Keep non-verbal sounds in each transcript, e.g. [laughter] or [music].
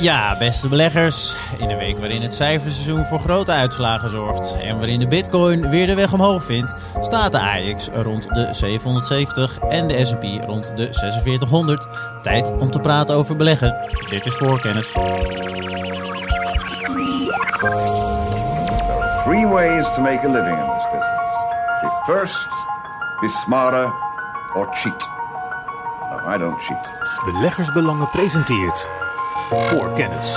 Ja, beste beleggers. In een week waarin het cijferseizoen voor grote uitslagen zorgt en waarin de bitcoin weer de weg omhoog vindt, staat de AX rond de 770 en de S&P rond de 4600. Tijd om te praten over beleggen. Dit is voorkennis. There are three ways to make a living in this business. Be first, be smarter, or cheat. No, I don't cheat. Beleggersbelangen presenteert voor kennis.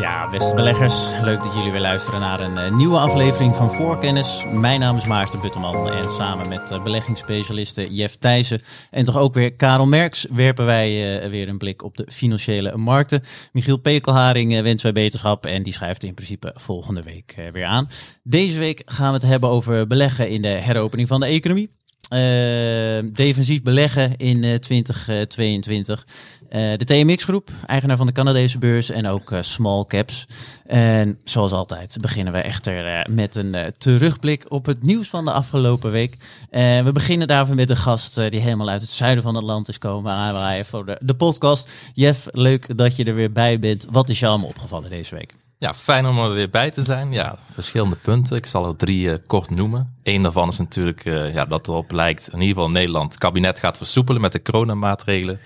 Ja, beste beleggers. Leuk dat jullie weer luisteren naar een eh, nieuwe aflevering van Voorkennis. Mijn naam is Maarten Butterman en samen met uh, beleggingsspecialisten Jeff Thijssen en toch ook weer Karel Merks werpen wij uh, weer een blik op de financiële markten. Michiel Pekelharing wensen wij beterschap en die schrijft in principe volgende week weer aan. Deze week gaan we het hebben over beleggen in de heropening van de economie. Defensief beleggen in uh, 2022. Uh, de TMX-groep, eigenaar van de Canadese beurs en ook small caps. En zoals altijd beginnen we echter met een terugblik op het nieuws van de afgelopen week. we beginnen daarvoor met een gast die helemaal uit het zuiden van het land is komen aanwaaien voor de, de podcast. Jeff, leuk dat je er weer bij bent. Wat is jou allemaal opgevallen deze week? Ja, fijn om er weer bij te zijn. Ja, verschillende punten. Ik zal er drie uh, kort noemen. Eén daarvan is natuurlijk uh, ja, dat erop lijkt, in ieder geval Nederland, het kabinet gaat versoepelen met de coronamaatregelen.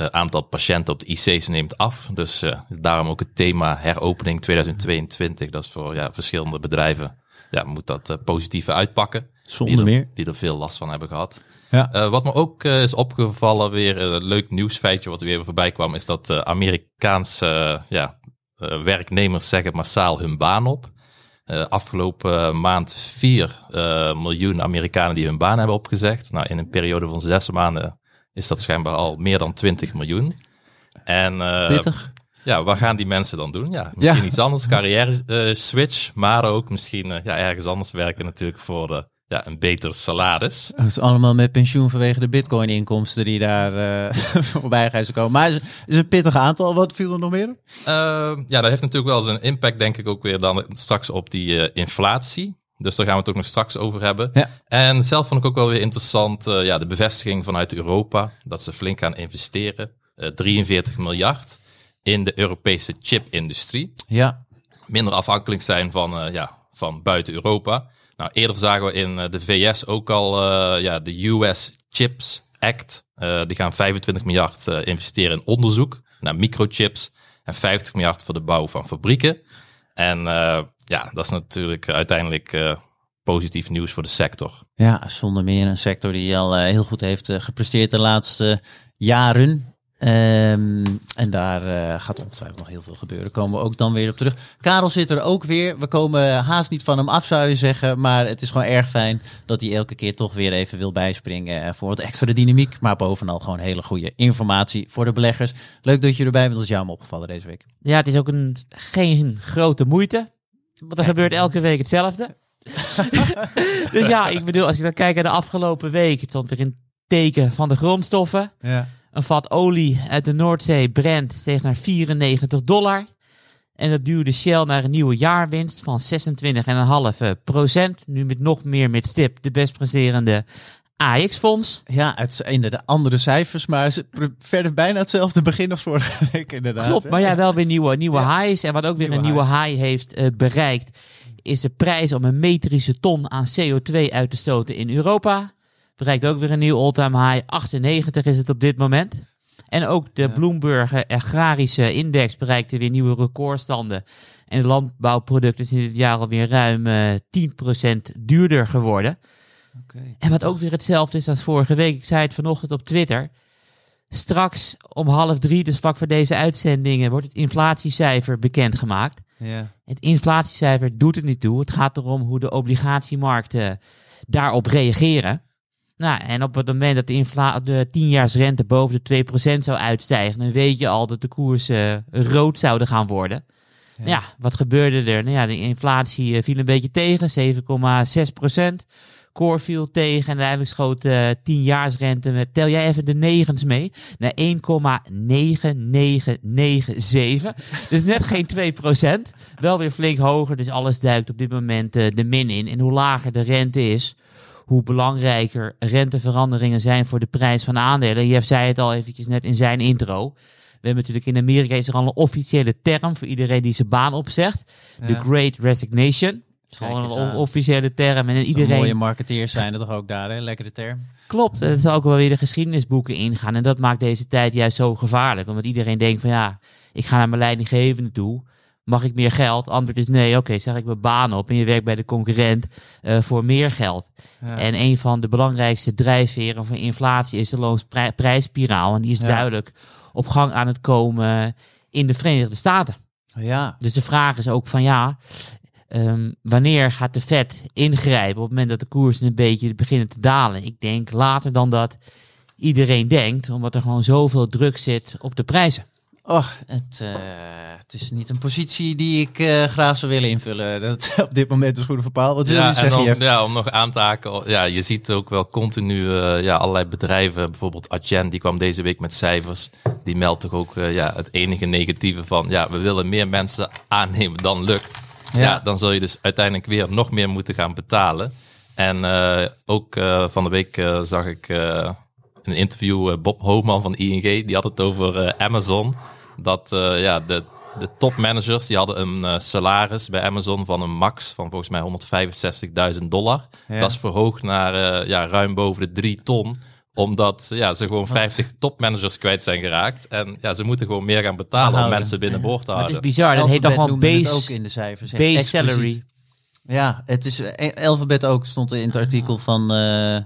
Uh, aantal patiënten op de IC's neemt af. Dus daarom ook het thema heropening 2022. Dat is voor ja, verschillende bedrijven, ja, moet dat positieve uitpakken. Zonder die er, meer. Die er veel last van hebben gehad. Ja. wat me ook is opgevallen, weer een leuk nieuwsfeitje wat er weer voorbij kwam, is dat Amerikaanse ja, uh, werknemers zeggen massaal hun baan op. Uh, afgelopen maand 4 uh, miljoen Amerikanen die hun baan hebben opgezegd. Nou, in een periode van zes maanden is dat schijnbaar al meer dan 20 miljoen. En Pittig. ja, wat gaan die mensen dan doen? Ja, misschien Ja. iets anders, carrière switch, maar ook misschien ja, ergens anders werken natuurlijk voor de, ja, een beter salaris. Dat is allemaal met pensioen vanwege de bitcoin-inkomsten die daar uh, [laughs] voorbij gaan komen. Maar is, is een pittig aantal. Wat viel er nog meer? Uh, ja, dat heeft natuurlijk wel zijn impact, denk ik, ook weer dan straks op die uh, inflatie. Dus daar gaan we het ook nog straks over hebben. Ja. En zelf vond ik ook wel weer interessant uh, ja, de bevestiging vanuit Europa dat ze flink gaan investeren. 43 miljard in de Europese chipindustrie. Ja. Minder afhankelijk zijn van, ja, van buiten Europa. Nou, eerder zagen we in de VS ook al ja, de US Chips Act. Die gaan 25 miljard investeren in onderzoek naar microchips. En 50 miljard voor de bouw van fabrieken. En ja, dat is natuurlijk uiteindelijk positief nieuws voor de sector. Ja, zonder meer een sector die al heel goed heeft gepresteerd de laatste jaren. Um, en daar uh, gaat ongetwijfeld nog heel veel gebeuren. Komen we ook dan weer op terug. Karel zit er ook weer. We komen haast niet van hem af, zou je zeggen. Maar het is gewoon erg fijn dat hij elke keer toch weer even wil bijspringen voor wat extra dynamiek. Maar bovenal gewoon hele goede informatie voor de beleggers. Leuk dat je erbij bent. Dat is jou me opgevallen deze week. Ja, het is ook een, geen grote moeite. Want er gebeurt elke week hetzelfde. [laughs] dus ja, ik bedoel, als je dan kijkt naar de afgelopen week. Het stond er in teken van de grondstoffen. Ja. Een vat olie uit de Noordzee, Brent, steeg naar 94 dollar. En dat duwde Shell naar een nieuwe jaarwinst van 26,5 procent. Nu met nog meer met stip de best presterende AX-fonds. Ja, het zijn de andere cijfers, maar ze verder bijna hetzelfde begin als vorige [laughs] week inderdaad. Klopt, maar ja, wel weer nieuwe, nieuwe ja. highs. En wat ook weer nieuwe een nieuwe high heeft uh, bereikt, is de prijs om een metrische ton aan CO2 uit te stoten in Europa bereikt ook weer een nieuw all-time high. 98 is het op dit moment. En ook de ja. Bloomberg Agrarische Index bereikte weer nieuwe recordstanden. En de landbouwproducten zijn dit jaar alweer ruim uh, 10% duurder geworden. Okay. En wat ook weer hetzelfde is als vorige week. Ik zei het vanochtend op Twitter. Straks om half drie, dus vlak voor deze uitzendingen, wordt het inflatiecijfer bekendgemaakt. Ja. Het inflatiecijfer doet het niet toe. Het gaat erom hoe de obligatiemarkten daarop reageren. Nou, en op het moment dat de, infla de 10-jaarsrente boven de 2% zou uitstijgen, dan weet je al dat de koersen uh, rood zouden gaan worden. Ja. ja. wat gebeurde er? Nou ja, de inflatie uh, viel een beetje tegen, 7,6%. Core viel tegen en uiteindelijk schoot uh, 10-jaarsrente met, tel jij even de negens mee, naar 1,9997. dus net geen 2%. Wel weer flink hoger, dus alles duikt op dit moment uh, de min in. En hoe lager de rente is, hoe belangrijker renteveranderingen zijn voor de prijs van aandelen. Jeff zei het al eventjes net in zijn intro. We hebben natuurlijk in Amerika is er al een officiële term voor iedereen die zijn baan opzegt. De Ja. Great Resignation. Is gewoon een officiële term. En iedereen mooie marketeers zijn er toch ook daar, hè? Lekkere term. Klopt, het zal ook wel weer de geschiedenisboeken ingaan. En dat maakt deze tijd juist zo gevaarlijk. Omdat iedereen denkt van ja, ik ga naar mijn leidinggevende toe. Mag ik meer geld? Antwoord is nee. Oké, zeg ik mijn baan op en je werkt bij de concurrent eh, voor meer geld. En een van de belangrijkste drijfveren van inflatie is de loonsprijsspiraal. En die is Ja. duidelijk op gang aan het komen in de Verenigde Staten. Ja, Dus de vraag is ook van ja, ehm, wanneer gaat de Fed ingrijpen op het moment dat de koersen een beetje beginnen te dalen? Ik denk later dan dat iedereen denkt, omdat er gewoon zoveel druk zit op de prijzen. Och, het, eh, het is niet een positie die ik eh, graag zou willen invullen. [laughs] Dat op dit moment is goed verpaald. Wat wil je Ja, en zeggen, ja, om nog aan te haken, ja, je ziet ook wel continu eh, ja, allerlei bedrijven, bijvoorbeeld Adyen, die kwam deze week met cijfers. Die meldt toch ook ja, het enige negatieve van, ja, we willen meer mensen aannemen dan lukt. Ja. Ja. dan zul je dus uiteindelijk weer nog meer moeten gaan betalen. En eh, ook eh, van de week eh, zag ik een interview Bob Hoogman van ING, die had het over Amazon. Dat ja, de, de topmanagers die hadden een salaris bij Amazon van een max van volgens mij 165.000 dollar. Ja. Dat is verhoogd naar ja, ruim boven de 3 ton omdat ja, ze gewoon 50 topmanagers kwijt zijn geraakt. En ja, ze moeten gewoon meer gaan betalen om Houden. mensen binnenboord te Dat is houden. bizar, dat heet dan Alphabet gewoon noemde het base, ook in de cijfers. base Expliciet. salary. Ja, het is eh, Alphabet ook stond in het artikel van eh,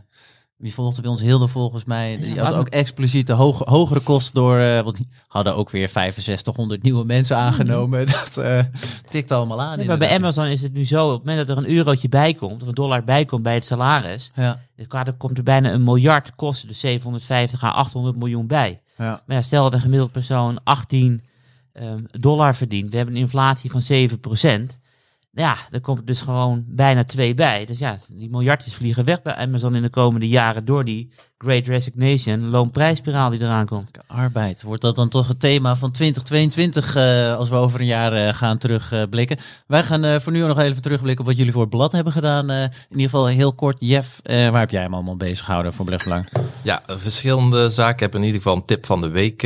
wie volgde bij ons Hilde volgens mij. Die had ook expliciet de hoge, hogere kost door, eh, want die hadden ook weer 6500 nieuwe mensen aangenomen. [laughs] Dat eh, tikt allemaal aan. Nee, maar bij. Amazon is het nu zo, op het moment dat er een eurotje bij komt, of een dollar bij komt bij het salaris, Ja, dan komt er bijna een miljard kosten, dus 750 à 800 miljoen bij. ja. Maar ja, stel dat een gemiddeld persoon 18 ehm, dollar verdient. We hebben een inflatie van 7%. Ja, dan komt er dus gewoon bijna twee bij. Dus ja, die miljardjes vliegen weg bij Amazon in de komende jaren door die Great Resignation, loonprijsspiraal die eraan komt. Arbeid, wordt dat dan toch het thema van 2022 eh, als we over een jaar eh, gaan terugblikken? Wij gaan eh, voor nu nog even terugblikken op wat jullie voor het blad hebben gedaan. Eh, in ieder geval heel kort, Jeff, eh, waar heb jij hem allemaal bezig gehouden voor Belegbelang? Ja, verschillende zaken. Ik heb in ieder geval een tip van de week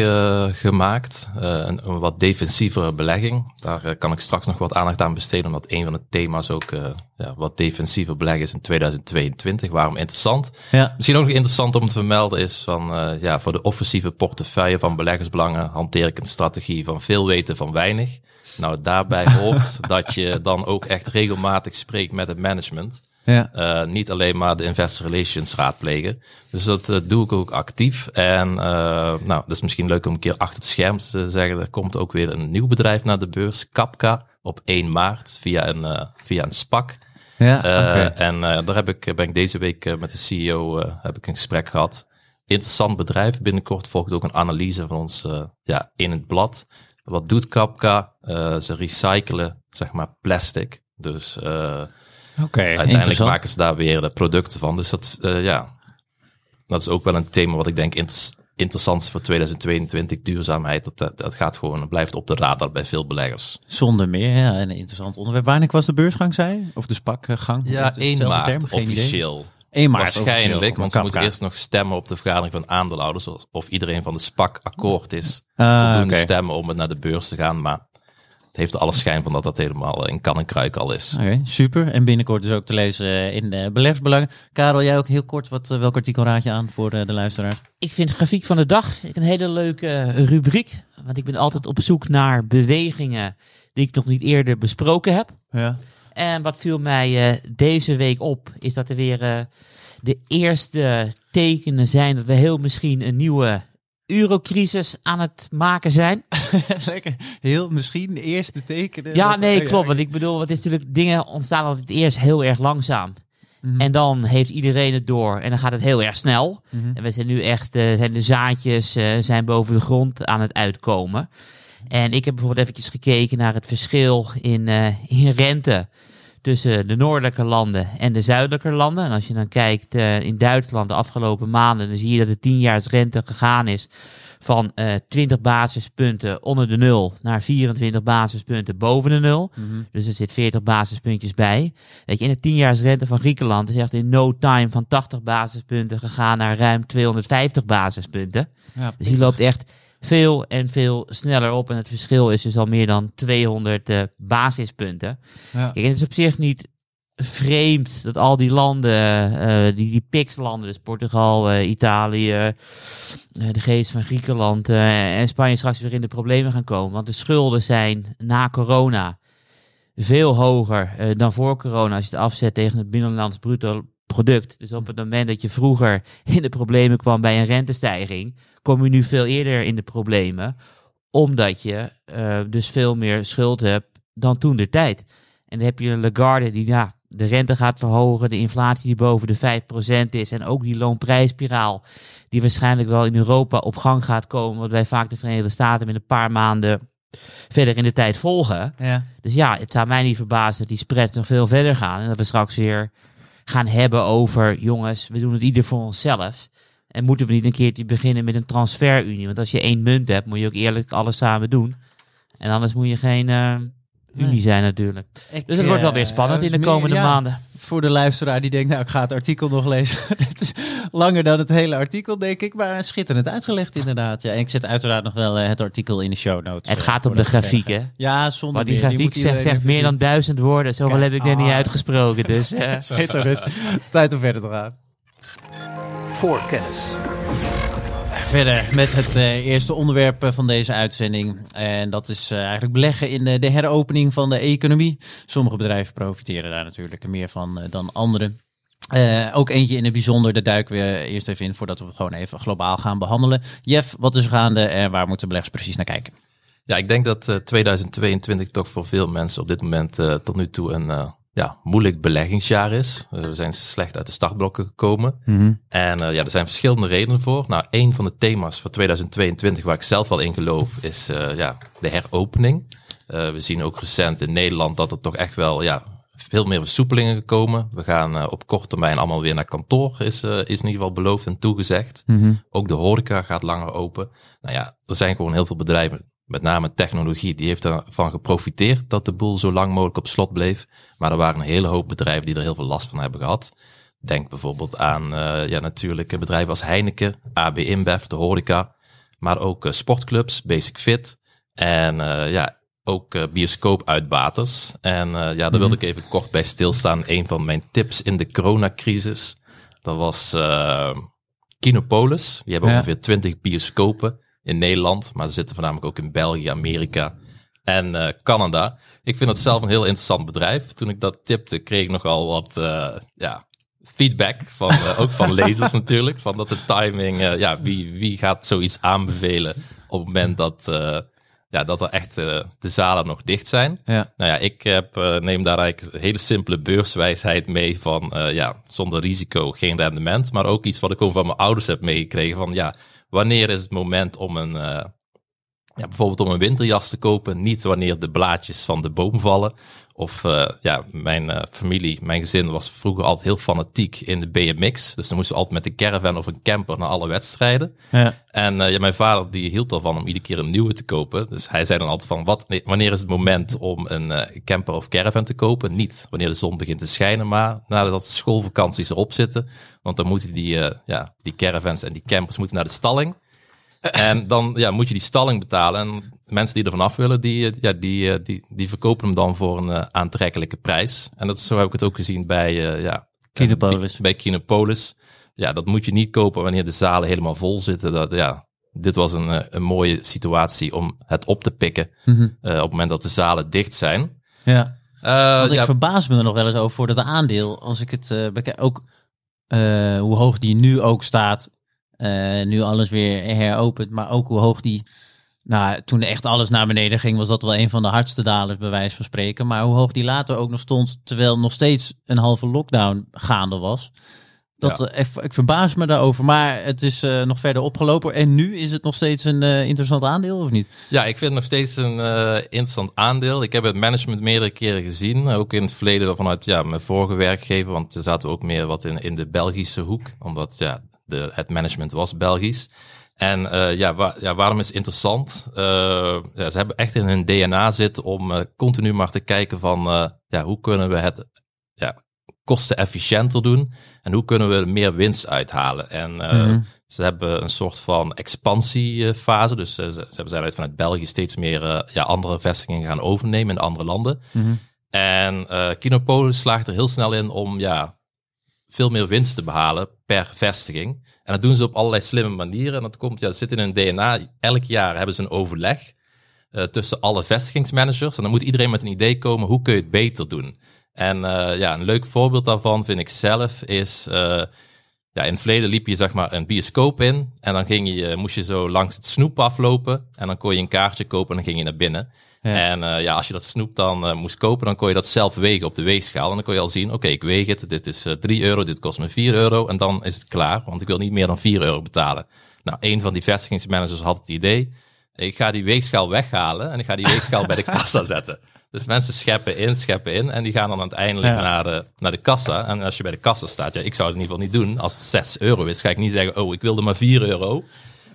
gemaakt. Eh, een, een wat defensievere belegging. Daar kan ik straks nog wat aandacht aan besteden, omdat een van de thema's ook eh, ja, wat defensiever beleggen is in 2022. Waarom interessant? Ja, Misschien ook nog interessant om te vermelden is van eh, ja, voor de offensieve portefeuille van beleggersbelangen hanteer ik een strategie van veel weten van weinig. Nou, daarbij [laughs] hoort dat je dan ook echt regelmatig spreekt met het management. ja. Eh, niet alleen maar de investor relations raadplegen. Dus dat doe ik ook actief. En nou, dat is misschien leuk om een keer achter het scherm te zeggen. Er komt ook weer een nieuw bedrijf naar de beurs, Kapka, op 1 maart via een, eh, via een SPAC. ja Eh. En eh, daar heb ik, ben ik deze week met de CEO heb ik een gesprek gehad. Interessant bedrijf. Binnenkort volgt ook een analyse van ons ja, in het blad. Wat doet Kapka? Ze recyclen zeg maar plastic. Dus Oké, uiteindelijk maken ze daar weer de producten van. Dus dat, ja, dat is ook wel een thema wat ik denk inter- interessant voor 2022. Duurzaamheid, dat, dat, gaat gewoon, blijft op de radar bij veel beleggers. Zonder meer, ja, een interessant onderwerp. Wanneer was de beursgang, zei? Of de spakgang? Ja, het 1 hetzelfde maart term? Geen idee. officieel. 1 maart Waarschijnlijk, officieel, want ze moeten eerst nog stemmen op de vergadering van aandeelhouders. Of, iedereen van de SPAC akkoord is. Ah, voldoende oké. stemmen om het naar de beurs te gaan. Maar het heeft alle schijn van dat dat helemaal in kan en kruik al is. Oké, super. En binnenkort dus ook te lezen eh, in de beleggersbelangen. Karel, jij ook heel kort, wat, eh, welk artikel raad je aan voor eh, de luisteraars? Ik vind grafiek van de dag een hele leuke eh, rubriek. Want ik ben altijd op zoek naar bewegingen die ik nog niet eerder besproken heb. Ja. En wat viel mij eh, deze week op, is dat er weer eh, de eerste tekenen zijn dat we heel misschien een nieuwe eurocrisis aan het maken zijn. [laughs] Lekker. Heel misschien de eerste tekenen. Ja, nee, klopt. Want ik bedoel, wat is natuurlijk, dingen ontstaan altijd eerst heel erg langzaam. Mhm. En dan heeft iedereen het door en dan gaat het heel erg snel. Mhm. En we zijn nu echt, eh, zijn de zaadjes eh, zijn boven de grond aan het uitkomen. En ik heb bijvoorbeeld eventjes gekeken naar het verschil in, eh, in rente tussen de noordelijke landen en de zuidelijke landen. En als je dan kijkt eh, in Duitsland de afgelopen maanden, dan zie je dat de 10 rente gegaan is van eh 20 basispunten onder de nul naar 24 basispunten boven de nul. Mhm. Dus er zit 40 basispuntjes bij. Weet je, in de 10 rente van Griekenland is echt in no time van 80 basispunten gegaan naar ruim 250 basispunten. Ja, Dus die loopt echt veel en veel sneller op. En het verschil is dus al meer dan 200 eh, basispunten. Ja. Kijk, het is op zich niet vreemd dat al die landen, eh, die, die PIX-landen, dus Portugal, eh, Italië, de geest van Griekenland en Spanje straks weer in de problemen gaan komen. Want de schulden zijn na corona veel hoger dan voor corona als je het afzet tegen het binnenlands bruto product. Dus op het moment dat je vroeger in de problemen kwam bij een rentestijging, kom je nu veel eerder in de problemen, omdat je eh, dus veel meer schuld hebt dan toen de tijd. En dan heb je een Lagarde die ja, de rente gaat verhogen, de inflatie die boven de 5% is en ook die loonprijsspiraal die waarschijnlijk wel in Europa op gang gaat komen, wat wij vaak de Verenigde Staten met een paar maanden verder in de tijd volgen. Ja. Dus ja, het zou mij niet verbazen dat die spread nog veel verder gaan. En dat we straks weer gaan hebben over, jongens, we doen het ieder voor onszelf. En moeten we niet een keertje beginnen met een transferunie? Want als je één munt hebt, moet je ook eerlijk alles samen doen. En anders moet je geen eh, unie Nee. zijn natuurlijk. Ik, Dus het wordt wel eh, weer spannend in de meer- komende ja, maanden. Voor de luisteraar die denkt, nou ik ga het artikel nog lezen. [laughs] Dit is langer dan het hele artikel, denk ik. Maar schitterend uitgelegd inderdaad. Ja, en ik zet uiteraard nog wel eh, het artikel in de show notes. Het eh, gaat om voor de grafiek, hè? Ja, zonder Maar die meer. grafiek zegt, meer dan duizend woorden. Zoveel heb ik er niet ah. uitgesproken. Dus eh, [laughs] Schitterend. Tijd om verder te gaan. Voorkennis. Verder met het eh, eerste onderwerp eh, van deze uitzending. En dat is eh, eigenlijk beleggen in de, heropening van de economie. Sommige bedrijven profiteren daar natuurlijk meer van dan anderen. Ook eentje in het bijzonder, daar duiken we eerst even in voordat we gewoon even globaal gaan behandelen. Jeff, wat is er gaande en waar moeten beleggers precies naar kijken? Ja, ik denk dat eh, 2022 toch voor veel mensen op dit moment tot nu toe een ja, moeilijk beleggingsjaar is. Eh, we zijn slecht uit de startblokken gekomen. En eh, ja, er zijn verschillende redenen voor. Nou, een van de thema's voor 2022 waar ik zelf wel in geloof is eh, ja, de heropening. We zien ook recent in Nederland dat er toch echt wel ja, veel meer versoepelingen gekomen. We gaan op korte termijn allemaal weer naar kantoor, is, is in ieder geval beloofd en toegezegd. Ook de horeca gaat langer open. Nou ja, er zijn gewoon heel veel bedrijven, met name technologie, die heeft ervan geprofiteerd dat de boel zo lang mogelijk op slot bleef. Maar er waren een hele hoop bedrijven die er heel veel last van hebben gehad. Denk bijvoorbeeld aan eh, ja, natuurlijk bedrijven als Heineken, AB InBev, de horeca. Maar ook eh, sportclubs, Basic Fit. En eh, ja, ook bioscoopuitbaters. En ja, daar wilde ik even kort bij stilstaan. Een van mijn tips in de coronacrisis, dat was Kinopolis. Die hebben Ja. ongeveer 20 bioscopen in Nederland. Maar ze zitten voornamelijk ook in België, Amerika en eh, Canada. Ik vind het zelf een heel interessant bedrijf. Toen ik dat tipte, kreeg ik nogal wat eh, ja, feedback. Van, eh, ook van [laughs] lezers natuurlijk. Van dat de timing, ja, wie, wie gaat zoiets aanbevelen op het moment dat, ja, dat er echt de zalen nog dicht zijn. Ja. Nou ja, ik heb, neem daar eigenlijk een hele simpele beurswijsheid mee van, ja, zonder risico geen rendement. Maar ook iets wat ik gewoon van mijn ouders heb meegekregen van, ja, wanneer is het moment om een, eh, ja, bijvoorbeeld om een winterjas te kopen, niet wanneer de blaadjes van de boom vallen. Of eh, ja, mijn eh, familie, mijn gezin was vroeger altijd heel fanatiek in de BMX. Dus dan moesten we altijd met een caravan of een camper naar alle wedstrijden. Ja. En eh, ja, mijn vader die hield ervan om iedere keer een nieuwe te kopen. Dus hij zei dan altijd van, wat, nee, wanneer is het moment om een camper of caravan te kopen? Niet wanneer de zon begint te schijnen, maar nadat de schoolvakanties erop zitten. Want dan moeten die, ja, die caravans en die campers moeten naar de stalling. [laughs] En dan ja, moet je die stalling betalen. En mensen die er vanaf willen, die, eh, ja, die, eh, die, die verkopen hem dan voor een eh, aantrekkelijke prijs. En dat is, zo heb ik het ook gezien bij, eh, ja, Kinopolis. bij Kinopolis. Ja, dat moet je niet kopen wanneer de zalen helemaal vol zitten. Dat, ja, dit was een, een mooie situatie om het op te pikken Mhm. op het moment dat de zalen dicht zijn. Ja. Want ik ja, verbaas me er nog wel eens over voor dat aandeel. Als ik het bekijk, ook hoe hoog die nu ook staat. nu alles weer heropent. Maar ook hoe hoog die... Nou, toen echt alles naar beneden ging, was dat wel een van de hardste dalers, bij wijze van spreken. Maar hoe hoog die later ook nog stond, terwijl nog steeds een halve lockdown gaande was. Dat, Ja. eh, ik, ik verbaas me daarover. Maar het is eh, nog verder opgelopen. En nu is het nog steeds een eh, interessant aandeel, of niet? Ja, ik vind het nog steeds een interessant aandeel. Ik heb het management meerdere keren gezien. Ook in het verleden vanuit ja, mijn vorige werkgever. Want er zaten ook meer wat in, in de Belgische hoek. Omdat ja, de, het management was Belgisch. En eh, ja, wa- ja, waarom is het interessant? Eh, ja, ze hebben echt in hun DNA zitten om eh, continu maar te kijken van... ja, hoe kunnen we het ja, kosten efficiënter doen en hoe kunnen we er meer winst uithalen. En Mhm. ze hebben een soort van expansiefase, dus ze, ze zijn uit vanuit België steeds meer ja, andere vestigingen gaan overnemen in andere landen. Mhm. En eh Kinopolis slaagt er heel snel in om ja, veel meer winst te behalen per vestiging. En dat doen ze op allerlei slimme manieren. En dat komt, ja, dat zit in hun DNA. Elk jaar hebben ze een overleg eh, tussen alle vestigingsmanagers. En dan moet iedereen met een idee komen, hoe kun je het beter doen? En eh, ja, een leuk voorbeeld daarvan vind ik zelf is... eh, ja, in het verleden liep je zeg maar een bioscoop in en dan ging je, moest je zo langs het snoep aflopen en dan kon je een kaartje kopen en dan ging je naar binnen. Ja. En eh, ja, als je dat snoep dan eh, moest kopen, dan kon je dat zelf wegen op de weegschaal. En dan kon je al zien, oké, ik weeg het, dit is eh 3 euro, dit kost me 4 euro en dan is het klaar, want ik wil niet meer dan 4 euro betalen. Nou, een van die vestigingsmanagers had het idee, ik ga die weegschaal weghalen en ik ga die weegschaal bij de [laughs] kassa zetten. Dus mensen scheppen in, scheppen in en die gaan dan uiteindelijk Ja. naar, de, naar de kassa. En als je bij de kassa staat, ja, ik zou het in ieder geval niet doen. Als het 6 euro is, ga ik niet zeggen, oh, ik wilde maar 4 euro.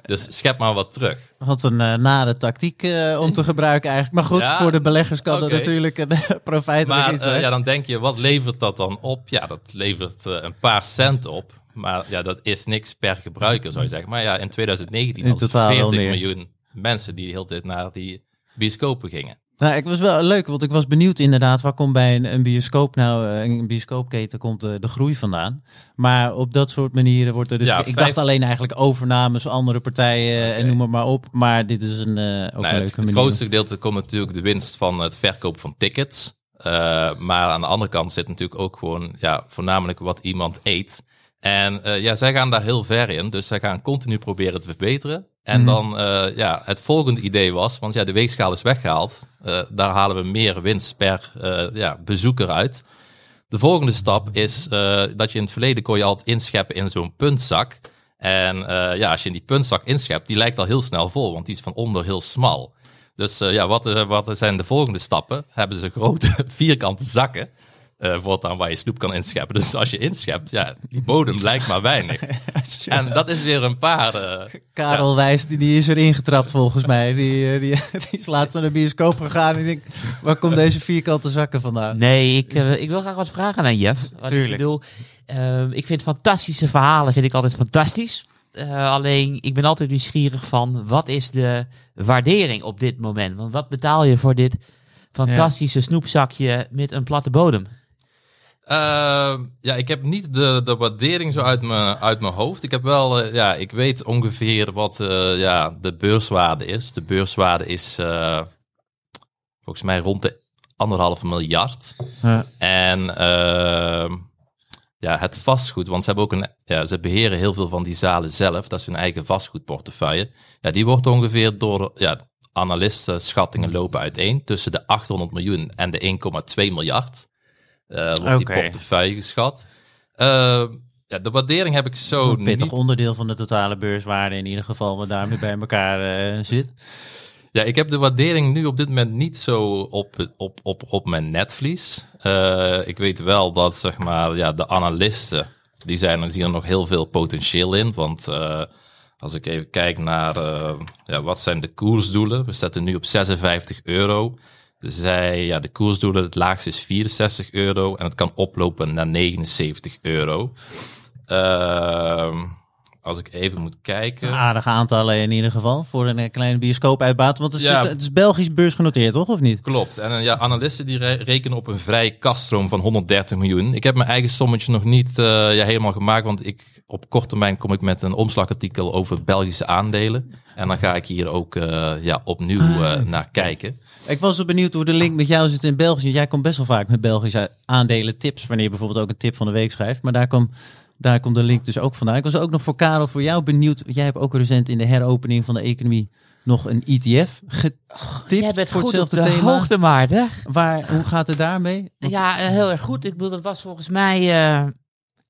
Dus schep maar wat terug. Wat een eh, nare tactiek eh, om te gebruiken eigenlijk. Maar goed, Ja, voor de beleggers kan dat oké. natuurlijk een eh, [laughs] profijtelijk Maar iets zijn. ja, dan denk je, wat levert dat dan op? Ja, dat levert een paar cent op. Maar ja, dat is niks per gebruiker, zou je zeggen. Maar ja, in 2019 In hadden ze totaal wel 40 meer. miljoen mensen die de hele tijd naar die bioscopen gingen. Nou, ik was wel leuk, want ik was benieuwd inderdaad, waar komt bij een, een bioscoop nou, eh, een bioscoopketen komt eh, de groei vandaan. Maar op dat soort manieren wordt er dus, Ja, ik vijf- dacht alleen eigenlijk overnames, andere partijen eh, en noem het maar op. Maar dit is een, ook Nou, een het, leuke het manier. grootste gedeelte komt natuurlijk de winst van het verkoop van tickets. Uh, maar aan de andere kant zit natuurlijk ook gewoon ja, voornamelijk wat iemand eet. En uh, ja, zij gaan daar heel ver in. Dus zij gaan continu proberen te verbeteren. En Mhm. dan, uh, ja, het volgende idee was, want ja, de weegschaal is weggehaald. Uh, daar halen we meer winst per ja, bezoeker uit. De volgende stap is dat je in het verleden kon je altijd inscheppen in zo'n puntzak. En ja, als je in die puntzak inschept, die lijkt al heel snel vol, want die is van onder heel smal. Dus ja, wat, wat zijn de volgende stappen? Hebben ze grote [laughs] vierkante zakken. Uh, voortaan waar je snoep kan inscheppen. Dus als je inschept, ja, die bodem lijkt maar weinig. [laughs] En dat is weer een paar... Uh, Karel ja. Wijs, die, die is er ingetrapt volgens mij. Die, die, [laughs] die is laatst naar de bioscoop gegaan en ik waar komt deze vierkante zakken vandaan? Nee, ik, uh, ik wil graag wat vragen aan Jeff. Wat Tuurlijk. Ik bedoel, uh, ik vind fantastische verhalen vind ik altijd fantastisch. Uh, alleen, ik ben altijd nieuwsgierig van, wat is de waardering op dit moment? Want wat betaal je voor dit fantastische ja. snoepzakje met een platte bodem? Uh, ja, ik heb niet de, de waardering zo uit mijn, uit mijn hoofd. Ik heb wel, uh, ja, ik weet ongeveer wat uh, ja, de beurswaarde is. De beurswaarde is uh, volgens mij rond de anderhalf miljard. Ja. En ehm, ja, het vastgoed, want ze hebben ook een, ja, ze beheren heel veel van die zalen zelf. Dat is hun eigen vastgoedportefeuille. Ja, die wordt ongeveer door, ja, analisten schattingen lopen uiteen tussen de 800 miljoen en de 1,2 miljard. Uh, wordt okay. die portefeuille geschat. Uh, ja, de waardering heb ik zo een pittig niet... onderdeel van de totale beurswaarde in ieder geval, wat daarmee bij elkaar uh, zit. Ja, ik heb de waardering nu op dit moment niet zo op, op, op, op mijn netvlies. Uh, ik weet wel dat zeg maar, ja, de analisten, die zijn, er zien er nog heel veel potentieel in. Want uh, als ik even kijk naar ja, wat zijn de koersdoelen. We zetten nu op 56 euro. Zij, ja, de koersdoelen, het laagste is 64 euro en het kan oplopen naar 79 euro. Uh, als ik even moet kijken. Aardige aantallen in ieder geval voor een kleine bioscoop uitbaten. Want het, Ja. zit, het is Belgisch beursgenoteerd, toch? Of niet? Klopt. En uh, ja, analisten die re- rekenen op een vrij kaststroom van 130 miljoen. Ik heb mijn eigen sommetje nog niet uh, ja, helemaal gemaakt, want ik, op korte termijn kom ik met een omslagartikel over Belgische aandelen. En dan ga ik hier ook uh, ja, opnieuw Ah. naar kijken. Ik was zo benieuwd hoe de link met jou zit in België. Jij komt best wel vaak met Belgische aandelen tips, wanneer je bijvoorbeeld ook een tip van de week schrijft. Maar daar komt daar komt de link dus ook vandaan. Ik was ook nog voor Karel, voor jou benieuwd. Jij hebt ook recent in de heropening van de economie nog een ETF getipt Jij bent voor hetzelfde de thema. hoogte, Maarten. Waar, hoe gaat het daarmee? Want- Ja, eh, heel erg goed. Ik bedoel, dat was volgens mij eh,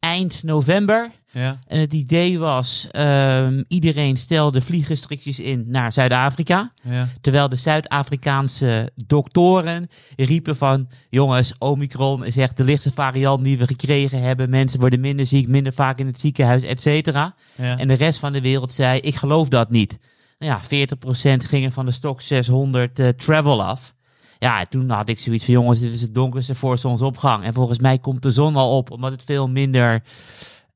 eind november. ja. En het idee was, ehm, iedereen stelde vliegrestricties in naar Zuid-Afrika. ja. Terwijl de Zuid-Afrikaanse doktoren riepen van... jongens, Omicron is echt de lichtste variant die we gekregen hebben. Mensen worden minder ziek, minder vaak in het ziekenhuis, et cetera. Ja. En de rest van de wereld zei, ik geloof dat niet. Nou ja, 40% gingen van de stok 600 eh, travel af. Ja, toen had ik zoiets van, jongens, dit is het donkerste voor zonsopgang. En volgens mij komt de zon al op, omdat het veel minder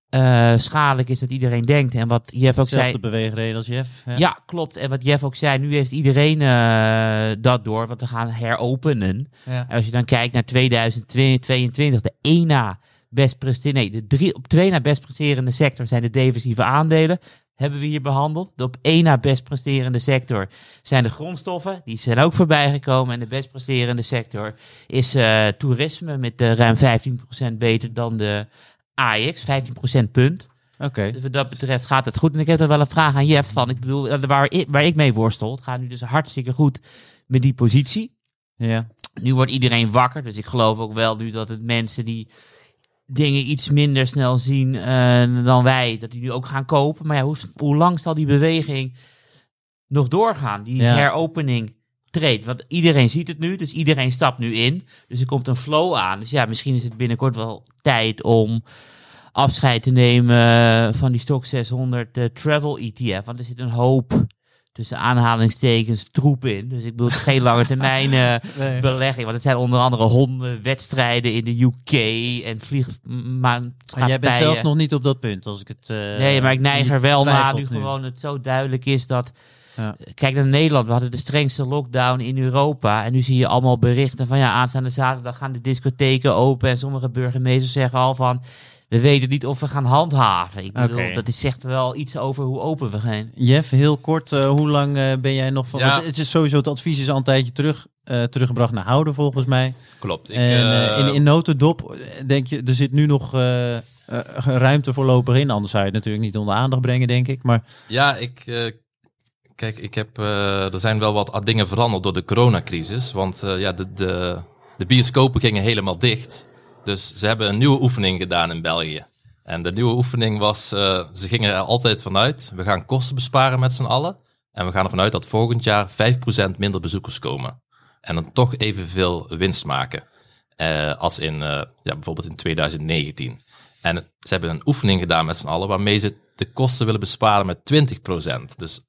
eh, schadelijk is dat iedereen denkt. En wat Jeff ook zei... Dezelfde beweegreden als Jeff. Ja, klopt. En wat Jeff ook zei, nu heeft iedereen eh, dat door, want we gaan heropenen. Ja. En als je dan kijkt naar 2022, de één na best presterende, nee, de drie, op twee na best presterende sector zijn de defensieve aandelen. Hebben we hier behandeld. De op één na best presterende sector zijn de grondstoffen. Die zijn ook voorbij gekomen. En de best presterende sector is eh, toerisme met eh, ruim 15% beter dan de AX. 15% punt. Oké. Dus wat dat betreft gaat het goed. En ik heb er wel een vraag aan Jeff van. Ik bedoel, eh, waar ik, waar ik mee worstel. Het gaat nu dus hartstikke goed met die positie. Ja. Nu wordt iedereen wakker. Dus ik geloof ook wel nu dat het mensen die dingen iets minder snel zien eh, dan wij, dat die nu ook gaan kopen. Maar ja, hoe, hoe lang zal die beweging nog doorgaan? Die Ja. heropening treedt. Want iedereen ziet het nu, dus iedereen stapt nu in. Dus er komt een flow aan. Dus ja, misschien is het binnenkort wel tijd om afscheid te nemen van die Stock 600 eh, Travel ETF. Want er zit een hoop tussen aanhalingstekens troep in. Dus ik bedoel, het is geen lange termijn eh, [laughs] Nee. belegging. Want het zijn onder andere honden, wedstrijden in de UK en Maar jij bent zelf nog niet op dat punt, als ik het... eh, Nee, maar ik neig er wel na twijfelt nu nu. gewoon het zo duidelijk is dat... Ja. Kijk naar Nederland, we hadden de strengste lockdown in Europa. En nu zie je allemaal berichten van ja, aanstaande zaterdag gaan de discotheken open. En sommige burgemeesters zeggen al van, we weten niet of we gaan handhaven. Ik bedoel, dat is zegt wel iets over hoe open we gaan. Jeff, heel kort, eh, hoe lang eh, ben jij nog van... Ja. want het is sowieso, het advies is al een tijdje terug, eh, teruggebracht naar houden volgens mij. Klopt. Ik, en in, in notendop denk je, er zit nu nog ruimte voorlopig in. Anders zou je het natuurlijk niet onder aandacht brengen, denk ik. Maar Ja, ik. eh, kijk, ik heb. eh, er zijn wel wat dingen veranderd door de coronacrisis. Want eh, ja, de, de, de bioscopen gingen helemaal dicht. Dus ze hebben een nieuwe oefening gedaan in België. En de nieuwe oefening was. eh, ze gingen er altijd vanuit. We gaan kosten besparen met z'n allen. En we gaan ervan uit dat volgend jaar 5% minder bezoekers komen. En dan toch evenveel winst maken. eh, als in eh, ja, bijvoorbeeld in 2019. En ze hebben een oefening gedaan met z'n allen waarmee ze de kosten willen besparen met 20%. Dus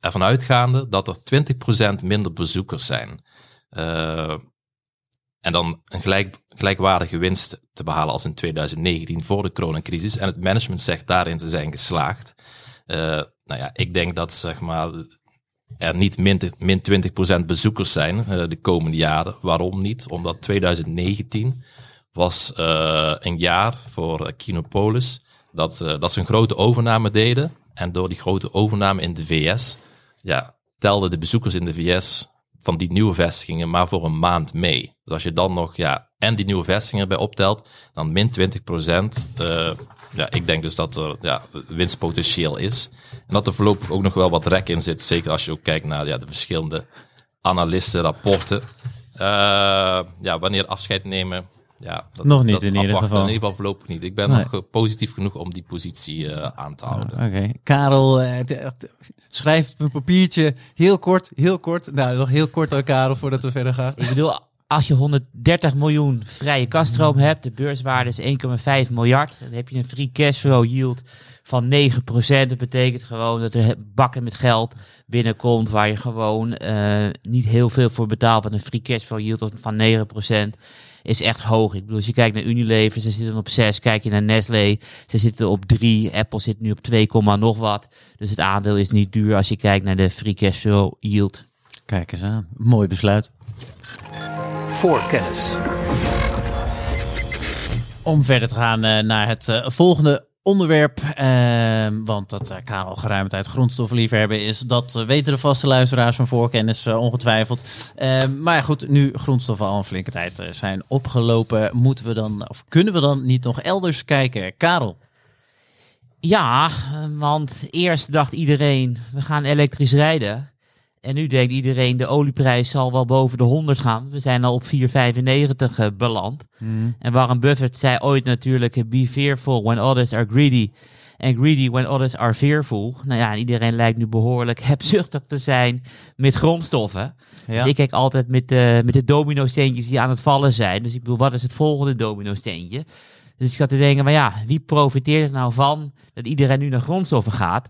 ervan uitgaande dat er 20% minder bezoekers zijn. En dan een gelijk, gelijkwaardige winst te behalen als in 2019 voor de coronacrisis. En het management zegt daarin te zijn geslaagd. Eh, nou ja, ik denk dat zeg maar, er niet min, min 20% bezoekers zijn eh, de komende jaren. Waarom niet? Omdat 2019 was eh, een jaar voor Kinopolis dat, dat ze een grote overname deden. En door die grote overname in de VS, ja, telden de bezoekers in de VS van die nieuwe vestigingen maar voor een maand mee. Dus als je dan nog, ja, en die nieuwe vestigingen erbij optelt, dan min 20% ja, ik denk dus dat er ja, winstpotentieel is. En dat er voorlopig ook nog wel wat rek in zit. Zeker als je ook kijkt naar ja, de verschillende analistenrapporten. Eh, ja, wanneer afscheid nemen. Ja, dat, Nog niet dat in ieder afwachten. geval. In ieder geval voorlopig niet. Ik ben Nee. nog eh, positief genoeg om die positie eh, aan te houden. Oké, Karel, eh, t- t- schrijf op een papiertje, heel kort, heel kort. Nou, nog heel kort aan Karel voordat we verder gaan. Ik bedoel, als je 130 miljoen vrije kaststroom hebt, de beurswaarde is 1,5 miljard, dan heb je een free cashflow yield van 9%. Dat betekent gewoon dat er bakken met geld binnenkomt waar je gewoon eh, niet heel veel voor betaalt. Want een free cashflow yield van 9% is echt hoog. Ik bedoel, als je kijkt naar Unilever, ze zitten op 6. Kijk je naar Nestlé, ze zitten op 3. Apple zit nu op 2, nog wat. Dus het aandeel is niet duur als je kijkt naar de free cashflow yield. Kijk eens aan, mooi besluit. Voorkennis. Om verder te gaan eh, naar het eh, volgende onderwerp. eh, want dat Karel geruime tijd grondstoffenliefhebber is. Dat weten de vaste luisteraars van voorkennis eh, ongetwijfeld. Eh, maar ja, goed, nu grondstoffen al een flinke tijd zijn opgelopen. Moeten we dan, of kunnen we dan niet nog elders kijken? Karel. Ja, want eerst dacht iedereen, we gaan elektrisch rijden. En nu denkt iedereen, de olieprijs zal wel boven de 100 gaan. We zijn al op 4,95 eh, beland. En Warren Buffett zei ooit natuurlijk, eh, be fearful when others are greedy. And greedy when others are fearful. Nou ja, iedereen lijkt nu behoorlijk [laughs] hebzuchtig te zijn met grondstoffen. Ja. Dus ik kijk altijd met de, met de domino-steentjes die aan het vallen zijn. Dus ik bedoel, wat is het volgende domino-steentje? Dus ik zat te denken, maar ja, wie profiteert er nou van dat iedereen nu naar grondstoffen gaat?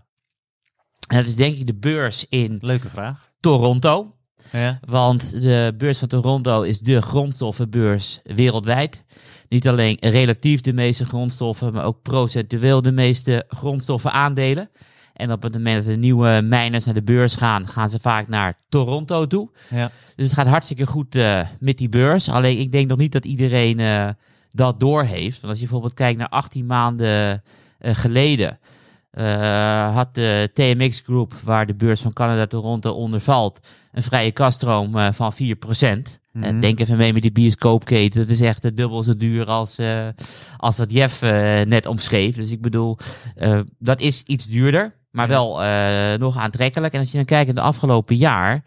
En dat is denk ik de beurs in Leuke vraag. Toronto. Ja. Want de beurs van Toronto is de grondstoffenbeurs wereldwijd. Niet alleen relatief de meeste grondstoffen, maar ook procentueel de meeste grondstoffen aandelen. En op het moment dat de nieuwe miners naar de beurs gaan, gaan ze vaak naar Toronto toe. Ja. Dus het gaat hartstikke goed eh, met die beurs. Alleen ik denk nog niet dat iedereen eh, dat doorheeft. Want als je bijvoorbeeld kijkt naar 18 maanden eh, geleden, eh, had de TMX Group, waar de beurs van Canada Toronto onder valt, een vrije kaststroom eh, van 4%. Eh, Mhm. denk even mee met die bioscoopketen. Dat is echt dubbel zo duur als, als wat Jeff net omschreef. Dus ik bedoel, dat is iets duurder, maar Ja. wel nog aantrekkelijk. En als je dan kijkt in de afgelopen jaar,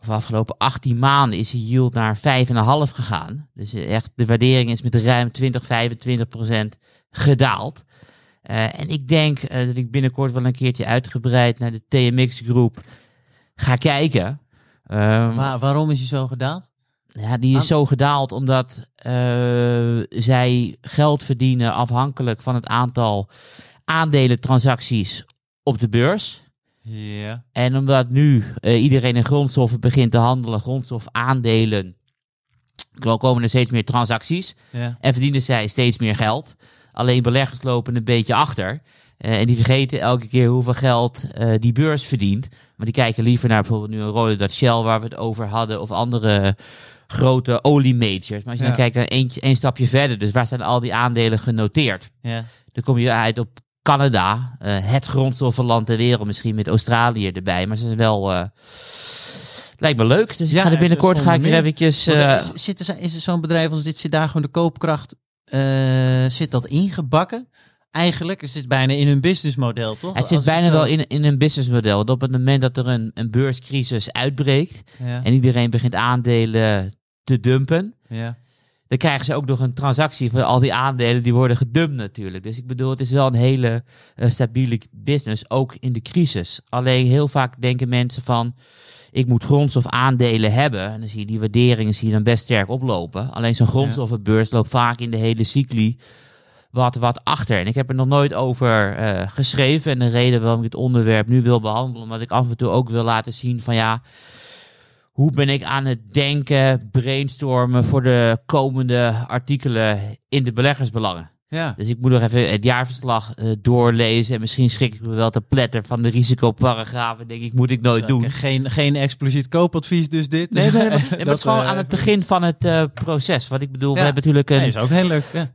of de afgelopen 18 maanden, is de yield naar 5,5 gegaan. Dus echt, de waardering is met ruim 20, 25 procent gedaald. Eh, en ik denk eh, dat ik binnenkort wel een keertje uitgebreid naar de TMX groep ga kijken. Waar- waarom is hij zo gedaald? ja, die is zo gedaald omdat eh, zij geld verdienen afhankelijk van het aantal aandelentransacties op de beurs. Ja. En omdat nu iedereen in grondstoffen begint te handelen, grondstofaandelen, komen er steeds meer transacties en verdienen zij steeds meer geld. Alleen beleggers lopen een beetje achter. Eh, en die vergeten elke keer hoeveel geld eh, die beurs verdient. Maar die kijken liever naar bijvoorbeeld nu een rode dat Shell waar we het over hadden. Of andere grote oliemajors. Maar als je Ja. dan kijkt naar eentje, één stapje verder. Dus waar zijn al die aandelen genoteerd? Ja. Dan kom je uit op Canada. eh, het grondstoffenland ter wereld. Misschien met Australië erbij. Maar ze zijn wel... lijkt me leuk. Dus ik Ja, ga er binnenkort ga ik er eventjes... Eh, is- er, is zo'n bedrijf als dit, zit daar gewoon de koopkracht, zit dat ingebakken? Eigenlijk is dit bijna in hun businessmodel, toch? het zit Als bijna zo- wel in, in een businessmodel. Dat op het moment dat er een, een beurscrisis uitbreekt Ja. en iedereen begint aandelen te dumpen, ja. dan krijgen ze ook nog een transactie voor al die aandelen die worden gedumpt natuurlijk. Dus ik bedoel, het is wel een hele eh, stabiele business, ook in de crisis. Alleen heel vaak denken mensen van, ik moet grondstof aandelen hebben. En dan zie je die waarderingen zie je dan best sterk oplopen. Alleen zo'n grondstoffenbeurs loopt vaak in de hele cycli wat, wat achter. En ik heb er nog nooit over eh, geschreven. En de reden waarom ik het onderwerp nu wil behandelen, omdat ik af en toe ook wil laten zien van ja, hoe ben ik aan het denken, brainstormen voor de komende artikelen in de beleggersbelangen. Ja. Dus ik moet nog even het jaarverslag eh, doorlezen. En misschien schrik ik me wel te pletter van de risicoparagrafen. Denk ik, moet ik nooit doen. Geen, geen expliciet koopadvies dus dit. Nee, nee, nee, maar [laughs] het Dat, is gewoon eh, aan het begin van het eh, proces. Wat ik bedoel, we hebben natuurlijk een... Nee, is ook heel leuk. Ja.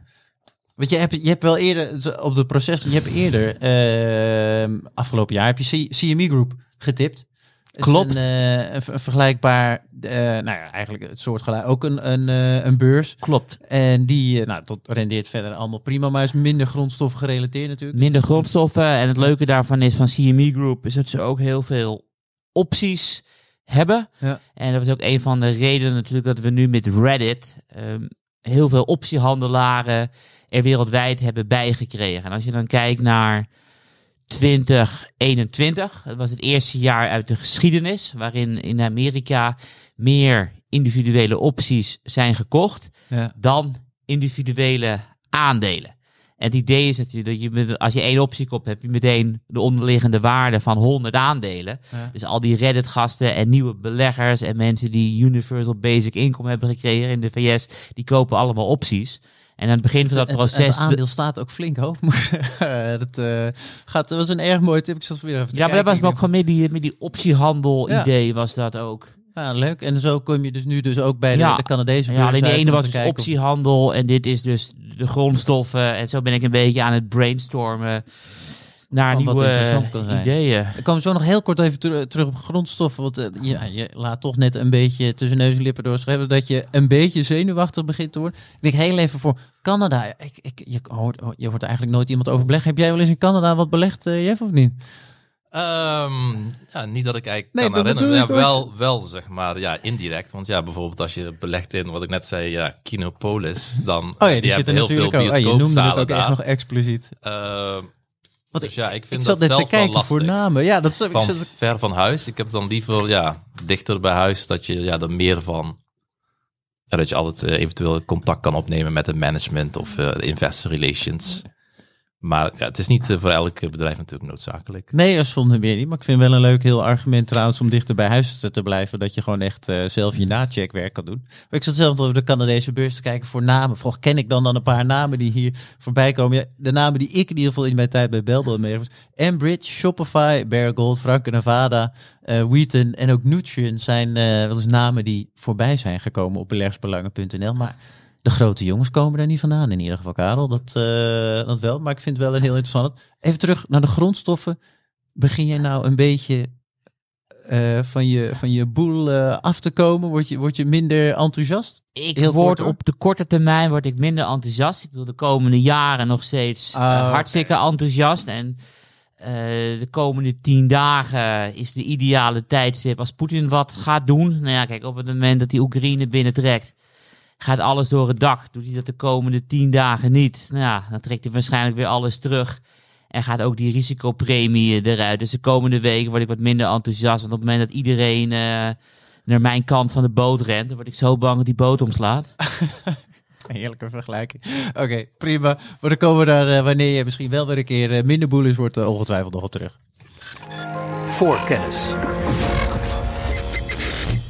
Want je hebt, je hebt wel eerder op het proces, je hebt eerder ehm, afgelopen jaar heb je C- CME Group getipt. Is Klopt. Een, eh, een, ver- een vergelijkbaar, eh, nou ja, eigenlijk het soort ook een, een, eh, een beurs. Klopt. En die, nou, dat rendeert verder allemaal prima, maar is minder grondstof gerelateerd natuurlijk. Minder grondstoffen. En het leuke daarvan is van CME Group... is dat ze ook heel veel opties hebben. Ja. En dat was ook een van de redenen natuurlijk... dat we nu met Reddit... ehm, heel veel optiehandelaren er wereldwijd hebben bijgekregen. En als je dan kijkt naar 2021, dat was het eerste jaar uit de geschiedenis, waarin in Amerika meer individuele opties zijn gekocht Ja. dan individuele aandelen. En het idee is natuurlijk dat je, met- als je één optie koopt, heb je meteen de onderliggende waarde van 100 aandelen. Ja. Dus al die Reddit-gasten en nieuwe beleggers en mensen die Universal Basic Income hebben gekregen in de VS, die kopen allemaal opties. En aan het begin van dat Het- proces... Het, aandeel staat ook flink hoog. [laughs] dat, eh, gaat, dat was een erg mooi tip. Ik zat weer even ja, maar dat was ook gewoon met die, met die optiehandel-idee was dat ook. Ja, leuk. En zo kom je dus nu dus ook bij de, Ja. de Canadese Ja, alleen uit ene was dus of- optiehandel en dit is dus de grondstoffen. En zo ben ik een beetje aan het brainstormen naar Van nieuwe interessant kan zijn. ideeën. Ik kom zo nog heel kort even ter- terug op grondstoffen. Want eh, ja, je laat toch net een beetje tussen neus en lippen doorschrijven dat je een beetje zenuwachtig begint te worden. Ik denk heel even voor Canada. Ik, ik, je, hoort, je hoort eigenlijk nooit iemand over beleggen. Heb jij wel eens in Canada wat belegd, eh, Jeff, of niet? Ehm, ja, niet dat ik eigenlijk Nee, kan herinneren. Ja, wel, wel, zeg maar, ja, indirect. Want ja, bijvoorbeeld als je belegt in, wat ik net zei, ja, Kinopolis, dan Oh ja, die, die zitten heel natuurlijk veel ook. Oh, je noemde het ook echt daar. nog expliciet. Ehm, Want dus ja, ik vind ik dat zelf te kijken wel voor lastig. namen. Ja, dat ik zat, ver van huis. Ik heb dan liever ja, dichter bij huis, dat je ja, er meer van... Ja, dat je altijd eh, eventueel contact kan opnemen met het management of eh, investor relations. Maar het is niet eh, voor elk bedrijf natuurlijk noodzakelijk. Nee, dat zonder meer niet. Maar ik vind wel een leuk heel argument trouwens om dichter bij huis te, blijven. Dat je gewoon echt eh, zelf je nacheckwerk kan doen. Maar ik zat zelf over de Canadese beurs te kijken voor namen. Vroeg, ken ik dan dan een paar namen die hier voorbij komen? Ja, de namen die ik in ieder geval in mijn tijd bij Belbel mee was. Enbridge, Shopify, Gold, Franke Nevada, eh Wheaton en ook Nutrien zijn wel eens namen die voorbij zijn gekomen op beleggersbelangen.nl. Maar de grote jongens komen daar niet vandaan in ieder geval, Karel. Dat, eh, dat wel, maar ik vind het wel een heel interessant. Even terug naar de grondstoffen. Begin jij nou een beetje eh, van, je, van je boel eh, af te komen? Word je, word je minder enthousiast? Ik Heel word kort, op de korte termijn word ik minder enthousiast. Ik wil de komende jaren nog steeds Ah, hartstikke enthousiast. En de komende tien dagen is de ideale tijdstip als Poetin wat gaat doen. Nou ja, kijk, op het moment dat hij Oekraïne binnentrekt, gaat alles door het dak. Doet hij dat de komende tien dagen niet, nou ja, dan trekt hij waarschijnlijk weer alles terug. En gaat ook die risicopremie eruit. Dus de komende weken word ik wat minder enthousiast. Want op het moment dat iedereen eh, naar mijn kant van de boot rent, dan word ik zo bang dat die boot omslaat. [laughs] Heerlijke vergelijking. Oké, prima. Maar dan komen we daar, eh, wanneer je misschien wel weer een keer eh, minder boel is, wordt eh, ongetwijfeld nog op terug. Voorkennis.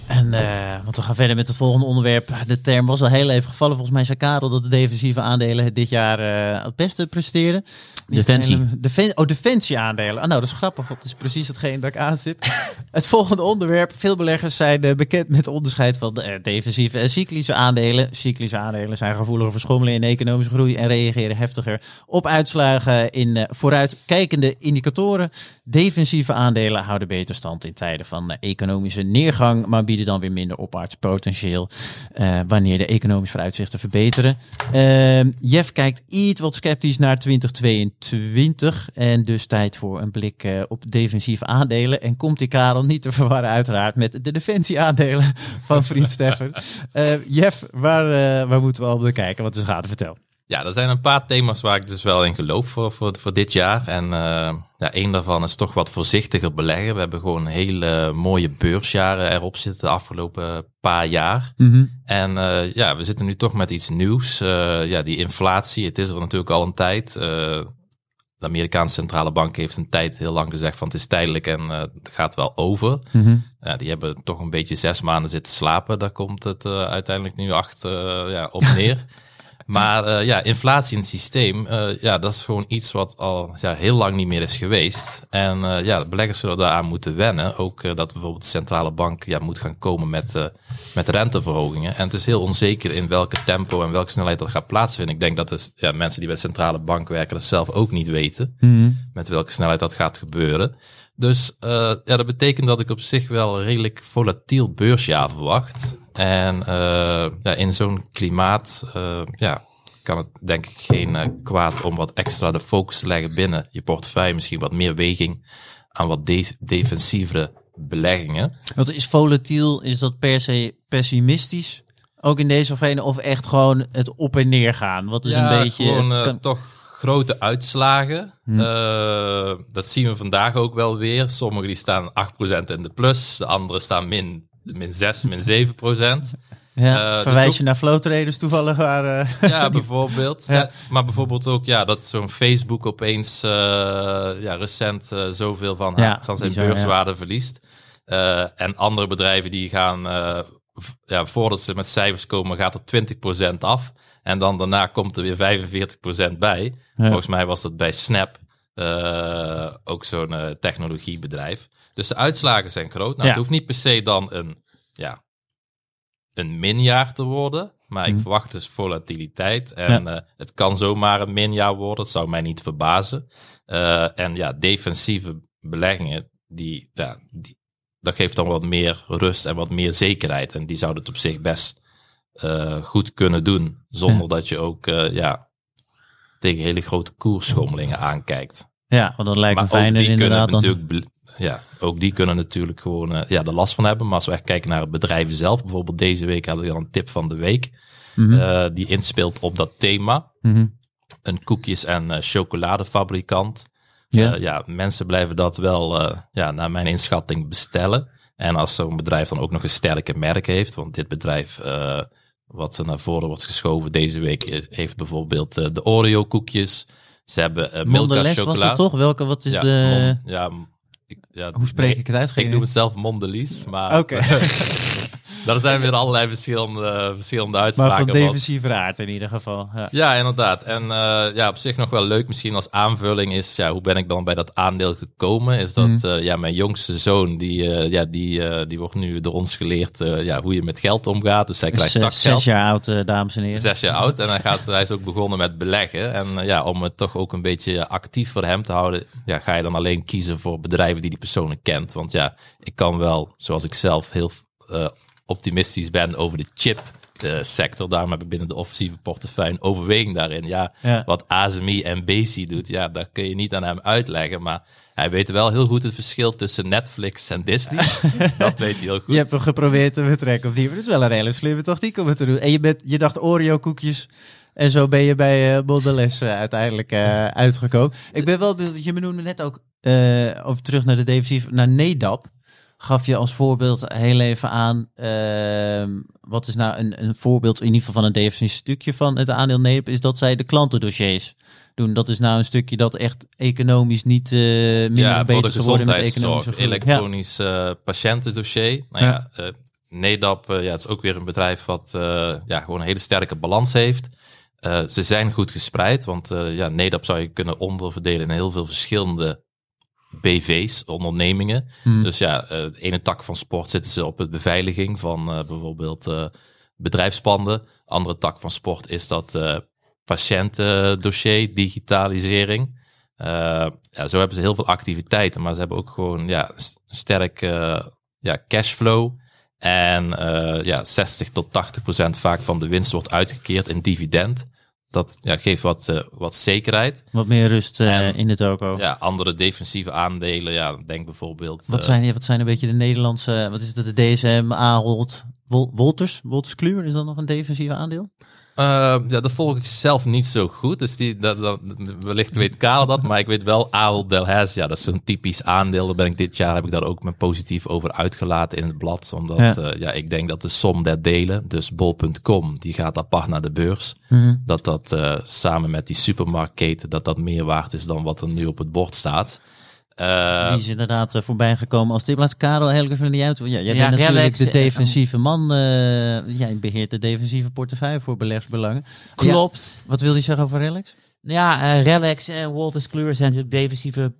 En, eh, want we gaan verder met het volgende onderwerp. De term was al heel even gevallen. Volgens mij zei Karel dat de defensieve aandelen het dit jaar eh, het beste presteren. Defensie. Defen oh, defensie-aandelen. Oh, nou, dat is grappig, dat is precies hetgeen dat ik aanzit. [laughs] het volgende onderwerp. Veel beleggers zijn eh, bekend met het onderscheid van de, defensieve en cyclische aandelen. Cyclische aandelen zijn gevoeliger voor schommelingen in economische groei en reageren heftiger op uitslagen in vooruitkijkende indicatoren. Defensieve aandelen houden beter stand in tijden van economische neergang, maar bieden dan weer minder opwaarts potentieel eh, wanneer de economische vooruitzichten verbeteren. Ehm, Jeff kijkt iets wat sceptisch naar 2022 en dus tijd voor een blik eh, op defensieve aandelen. En komt die Karel niet te verwarren uiteraard met de defensieaandelen van vriend Steffen. [laughs] Eh, Jeff, waar, waar moeten we al bekijken? Wat is gaande? Vertel. Ja, er zijn een paar thema's waar ik dus wel in geloof voor, voor, voor dit jaar. En ja, één daarvan is toch wat voorzichtiger beleggen. We hebben gewoon hele mooie beursjaren erop zitten de afgelopen paar jaar. En eh, ja, we zitten nu toch met iets nieuws. Eh, ja, die inflatie, het is er natuurlijk al een tijd. Eh, de Amerikaanse centrale bank heeft een tijd heel lang gezegd van het is tijdelijk en het gaat wel over. Ja, die hebben toch een beetje zes maanden zitten slapen. Daar komt het uiteindelijk nu achter ja, op [laughs] neer. Maar eh, ja, inflatie in het systeem, eh, ja, dat is gewoon iets wat al ja, heel lang niet meer is geweest. En eh, ja, de beleggers zullen daaraan moeten wennen. Ook dat bijvoorbeeld de centrale bank ja, moet gaan komen met, met renteverhogingen. En het is heel onzeker in welke tempo en welke snelheid dat gaat plaatsvinden. Ik denk dat dus, ja, mensen die bij de centrale bank werken dat zelf ook niet weten met welke snelheid dat gaat gebeuren. Dus ja, dat betekent dat ik op zich wel een redelijk volatiel beursjaar verwacht. En eh, ja, in zo'n klimaat eh, ja, kan het denk ik geen eh, kwaad om wat extra de focus te leggen binnen je portefeuille. Misschien wat meer weging aan wat de- defensievere beleggingen. Wat is volatiel? Is dat per se pessimistisch? Ook in deze of ene, of echt gewoon het op en neer gaan? Wat is ja, een beetje. gewoon het kan- toch grote uitslagen. Eh, dat zien we vandaag ook wel weer. Sommigen die staan 8% in de plus, de anderen staan min, min 6, min 7%. ja, eh, dus verwijs ook- je naar flow traders toevallig waar. eh, Ja, bijvoorbeeld. [laughs] Ja. Ja, maar bijvoorbeeld ook ja, dat zo'n Facebook opeens eh, ja, recent zoveel van, haar- Ja, van zijn bizar, ja. beurswaarde verliest. En andere bedrijven die gaan, ja, voordat ze met cijfers komen, gaat er 20% af. En dan daarna komt er weer 45% bij. Volgens mij was dat bij Snap, eh, ook zo'n eh, technologiebedrijf. Dus de uitslagen zijn groot. Nou, Ja. Het hoeft niet per se dan een, ja, een minjaar te worden. Maar ik verwacht dus volatiliteit. En Mhm. Ja. eh, het kan zomaar een minjaar worden. Dat zou mij niet verbazen. En ja, defensieve beleggingen, die, ja, die, dat geeft dan wat meer rust en wat meer zekerheid. En die zouden het op zich best goed kunnen doen. Zonder dat je ook ja, tegen hele grote koersschommelingen aankijkt. ja, want dat lijkt me fijner die, kunnen inderdaad. Dan, ja, ook die kunnen natuurlijk gewoon eh, ja, er last van hebben. Maar als we echt kijken naar het bedrijven zelf. Bijvoorbeeld deze week hadden we al een tip van de week. Mhm. eh, die inspeelt op dat thema. Mhm. Een koekjes- en eh, chocoladefabrikant. Ja. Ja, mensen blijven dat wel, ja, naar mijn inschatting, bestellen. En als zo'n bedrijf dan ook nog een sterke merk heeft, want dit bedrijf wat er naar voren wordt geschoven deze week, is- heeft bijvoorbeeld eh, de Oreo koekjes. Ze hebben uh, Milka Mondelez was het toch? Welke, wat is ja, de... Mon- ja, ja, Hoe spreek nee, ik het uit? Geen Ik noem het zelf Mondelies, maar Oké. [laughs] daar zijn weer allerlei verschillende, verschillende Maar uitspraken. van van. defensieve aard in ieder geval. Ja. Ja, inderdaad. En eh, ja, op zich nog wel leuk misschien als aanvulling is, ja, hoe ben ik dan bij dat aandeel gekomen? Is dat Mhm. eh, ja, mijn jongste zoon, die, eh, ja, die, die wordt nu door ons geleerd ja, hoe je met geld omgaat. Dus hij krijgt zakgeld. zes jaar oud, dames en heren. Zes jaar oud en hij, gaat, hij is ook begonnen met beleggen. En ja, om het toch ook een beetje actief voor hem te houden, ja, ga je dan alleen kiezen voor bedrijven die die persoon kent. Want ja, ik kan wel, zoals ik zelf heel eh, optimistisch ben over de chip eh, sector. Daarom ik binnen de offensieve portefeuille overweging daarin. Ja, Ja. wat ASMI en BC doet, ja, dat kun je niet aan hem uitleggen. Maar hij weet wel heel goed het verschil tussen Netflix en Disney. [laughs] dat weet hij heel goed. Je hebt hem geprobeerd te betrekken op die. Het is wel een hele slimme techniek om het te doen. En je, bent, je dacht Oreo koekjes. En zo ben je bij eh, uiteindelijk eh, uitgekomen. Ik ben wel je benoemde net ook over terug naar de defensief, naar NEDAP. Gaf je als voorbeeld heel even aan, ehm, wat is nou een, een voorbeeld in ieder geval van een defensief stukje van het aandeel NEDAP, is dat zij de klantendossiers doen. Dat is nou een stukje dat echt economisch niet eh minder ja, voor de bezig zou worden met economische. Ja. elektronisch eh, patiëntendossier. Nou ja, eh NEDAP, ja, het is ook weer een bedrijf wat ja, gewoon een hele sterke balans heeft. Ze zijn goed gespreid, want ja, NEDAP zou je kunnen onderverdelen in heel veel verschillende BV's, ondernemingen. Hmm. Dus ja, de ene tak van sport zitten ze op het beveiliging van eh, bijvoorbeeld eh, bedrijfspanden. Andere tak van sport is dat patiëntendossier, digitalisering. Ja, zo hebben ze heel veel activiteiten, maar ze hebben ook gewoon ja, st- sterk ja, cashflow. En ja, 60 tot 80 procent vaak van de winst wordt uitgekeerd in dividend. Dat ja, geeft wat, eh, wat zekerheid. Wat meer rust eh, En- in de toko. Ja, andere defensieve aandelen, ja, denk bijvoorbeeld... Wat eh, zijn, wat zijn een beetje de Nederlandse, wat is het, de DSM, Ahold, Wol- Wolters, Wolters Kluwer, is dat nog een defensieve aandeel? Eh, ja, dat volg ik zelf niet zo goed. Dus die, dat, dat, wellicht weet Karel dat. Maar ik weet wel, Ahold Delhaize, ja, dat is zo'n typisch aandeel. Daar ben ik dit jaar, heb ik daar ook me positief over uitgelaten in het blad. Omdat Ja. ja. ja, ik denk dat de som der delen, dus bol.com, die gaat apart naar de beurs. Dat dat eh, samen met die supermarktketen, dat dat meer waard is dan wat er nu op het bord staat. Eh, Die is inderdaad eh, voorbij gekomen als tip. Karel heel even die uit. Ja, jij Ja, bent natuurlijk de eh, defensieve man. eh jij beheert de defensieve portefeuille voor beleggersbelangen. Ja, Klopt. wat wil je zeggen over Relax? Ja, Relax en Walters Kluwer zijn natuurlijk defensieve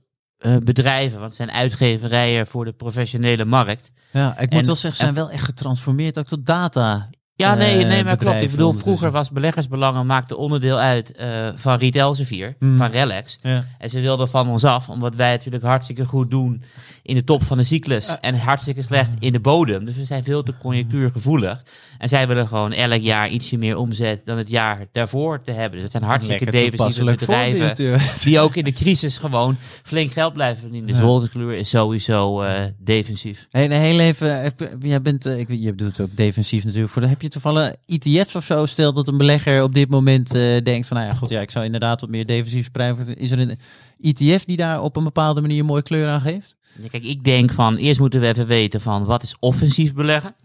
bedrijven. Want het zijn uitgeverijen voor de professionele markt. Ja, ik moet En- wel zeggen, ze zijn wel echt getransformeerd ook tot data. Ja, nee, eh, nee maar klopt. Ik bedoel, vroeger was beleggersbelangen maakte onderdeel uit eh, van Riet Elsevier, Hmm. van Relax. Ja. En ze wilden van ons af, omdat wij het natuurlijk hartstikke goed doen in de top van de cyclus. En hartstikke slecht in de bodem. Dus we zijn veel te conjunctuurgevoelig. En zij willen gewoon elk jaar ietsje meer omzet dan het jaar daarvoor te hebben. Dus het zijn hartstikke defensieve bedrijven. Die ook in de crisis gewoon flink geld blijven verdienen. Dus Ja. Walters Kluwer is sowieso eh, defensief. Hey, nee, heel even, heb- jij bent, eh, ik, weet- je doet het ook defensief natuurlijk. Voor de, heb je toevallig ETF's of zo? Stel dat een belegger op dit moment eh, denkt van, nou ja, goed, ja, ik zou inderdaad wat meer defensief spreiden. Is er een ETF die daar op een bepaalde manier een mooie kleur aan geeft? Ja, kijk, ik denk van eerst moeten we even weten van wat is offensief beleggen.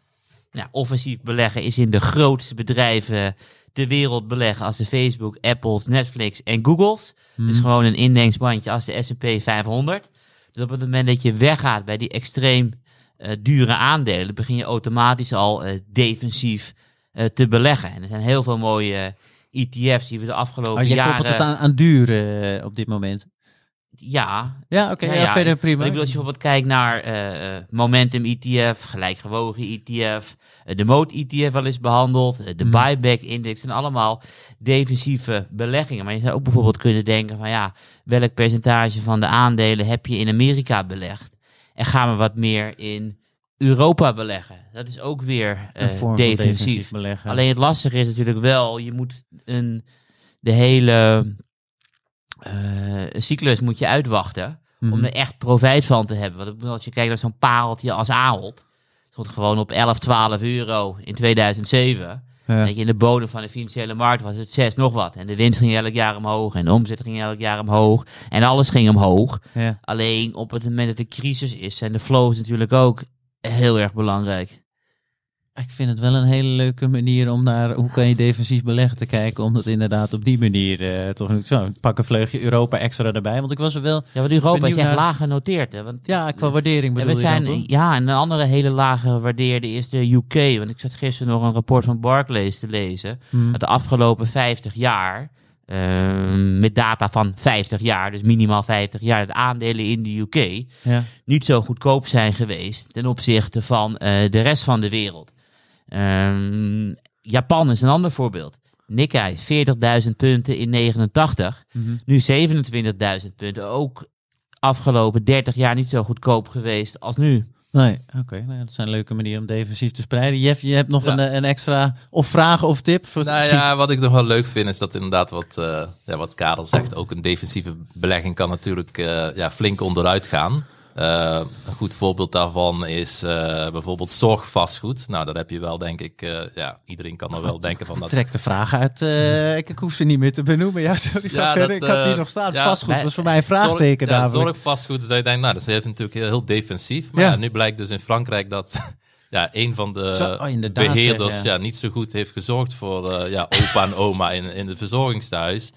Ja, offensief beleggen is in de grootste bedrijven ter wereld beleggen als de Facebook, Apples, Netflix en Googles. Dus gewoon een indeksbandje als de S&P 500. Dus op het moment dat je weggaat bij die extreem eh, dure aandelen, begin je automatisch al eh, defensief eh, te beleggen. En er zijn heel veel mooie ETF's die we de afgelopen Oh, jij jaren... koppelt het aan, aan duur op dit moment. Ja, Ja, oké, Ja, ja, ja, verder prima. ik bedoel, als je bijvoorbeeld kijkt naar eh, eh, Momentum ETF, gelijkgewogen ETF, eh, de Mode ETF wel eens behandeld, eh, de Hmm. Buyback Index, zijn allemaal defensieve beleggingen. Maar je zou ook bijvoorbeeld kunnen denken van ja, welk percentage van de aandelen heb je in Amerika belegd? En gaan we wat meer in Europa beleggen? Dat is ook weer defensief. defensief beleggen. Alleen het lastige is natuurlijk wel, je moet een, de hele eh, cyclus moet je uitwachten Mhm. om er echt profijt van te hebben. Want als je kijkt naar zo'n pareltje als Ahold, stond gewoon op 11, 12 euro in 2007. Ja. Weet je, in de bodem van de financiële markt was het 6 nog wat. En de winst ging elk jaar omhoog en de omzet ging elk jaar omhoog. En alles ging omhoog. Ja. Alleen op het moment dat de crisis is, zijn de flows natuurlijk ook heel erg belangrijk. Ik vind het wel een hele leuke manier om naar hoe kan je defensief beleggen te kijken. Om dat inderdaad op die manier eh, toch zo pak een vleugje Europa extra erbij. Want ik was er wel. Ja, want Europa is echt naar- laag genoteerd. Hè? Want Ja, qua waardering Ja, bedoel we je zijn, dan ja, en een andere hele lage gewaardeerde is de UK. Want ik zat gisteren nog een rapport van Barclays te lezen. Hmm. Dat de afgelopen 50 jaar, ehm, met data van 50 jaar, dus minimaal 50 jaar, de aandelen in de UK Ja. niet zo goedkoop zijn geweest ten opzichte van eh, de rest van de wereld. Ehm, Japan is een ander voorbeeld. Nikkei, 40.000 punten in 89. Mhm. Nu 27.000 punten. Ook afgelopen 30 jaar niet zo goedkoop geweest als nu. Nee, oké. nou dat zijn leuke manieren om defensief te spreiden. Jeff, je hebt nog Ja. een, eh, een extra of vraag of tip? Voor- Nou ja, wat ik nog wel leuk vind is dat inderdaad wat, eh ja, wat Karel zegt, ook een defensieve belegging kan natuurlijk eh, ja, flink onderuit gaan. Eh, een goed voorbeeld daarvan is eh, bijvoorbeeld zorgvastgoed. Nou, dat heb je wel, denk ik. eh, ja, iedereen kan er wel denken van dat. Trek de vraag uit. ik, ik hoef ze niet meer te benoemen. Ja, sorry. Ja, dat, ik had die nog staan. ja, Vastgoed was voor mij een vraagteken Zorg, ja, zorgvastgoed, dus je denkt, nou, dat is natuurlijk heel, heel defensief. Maar Ja. nu blijkt dus in Frankrijk dat [laughs] ja, een van de Zo, oh, beheerders zeg, ja. ja. niet zo goed heeft gezorgd voor ja, opa en oma in, in het verzorgingstehuis.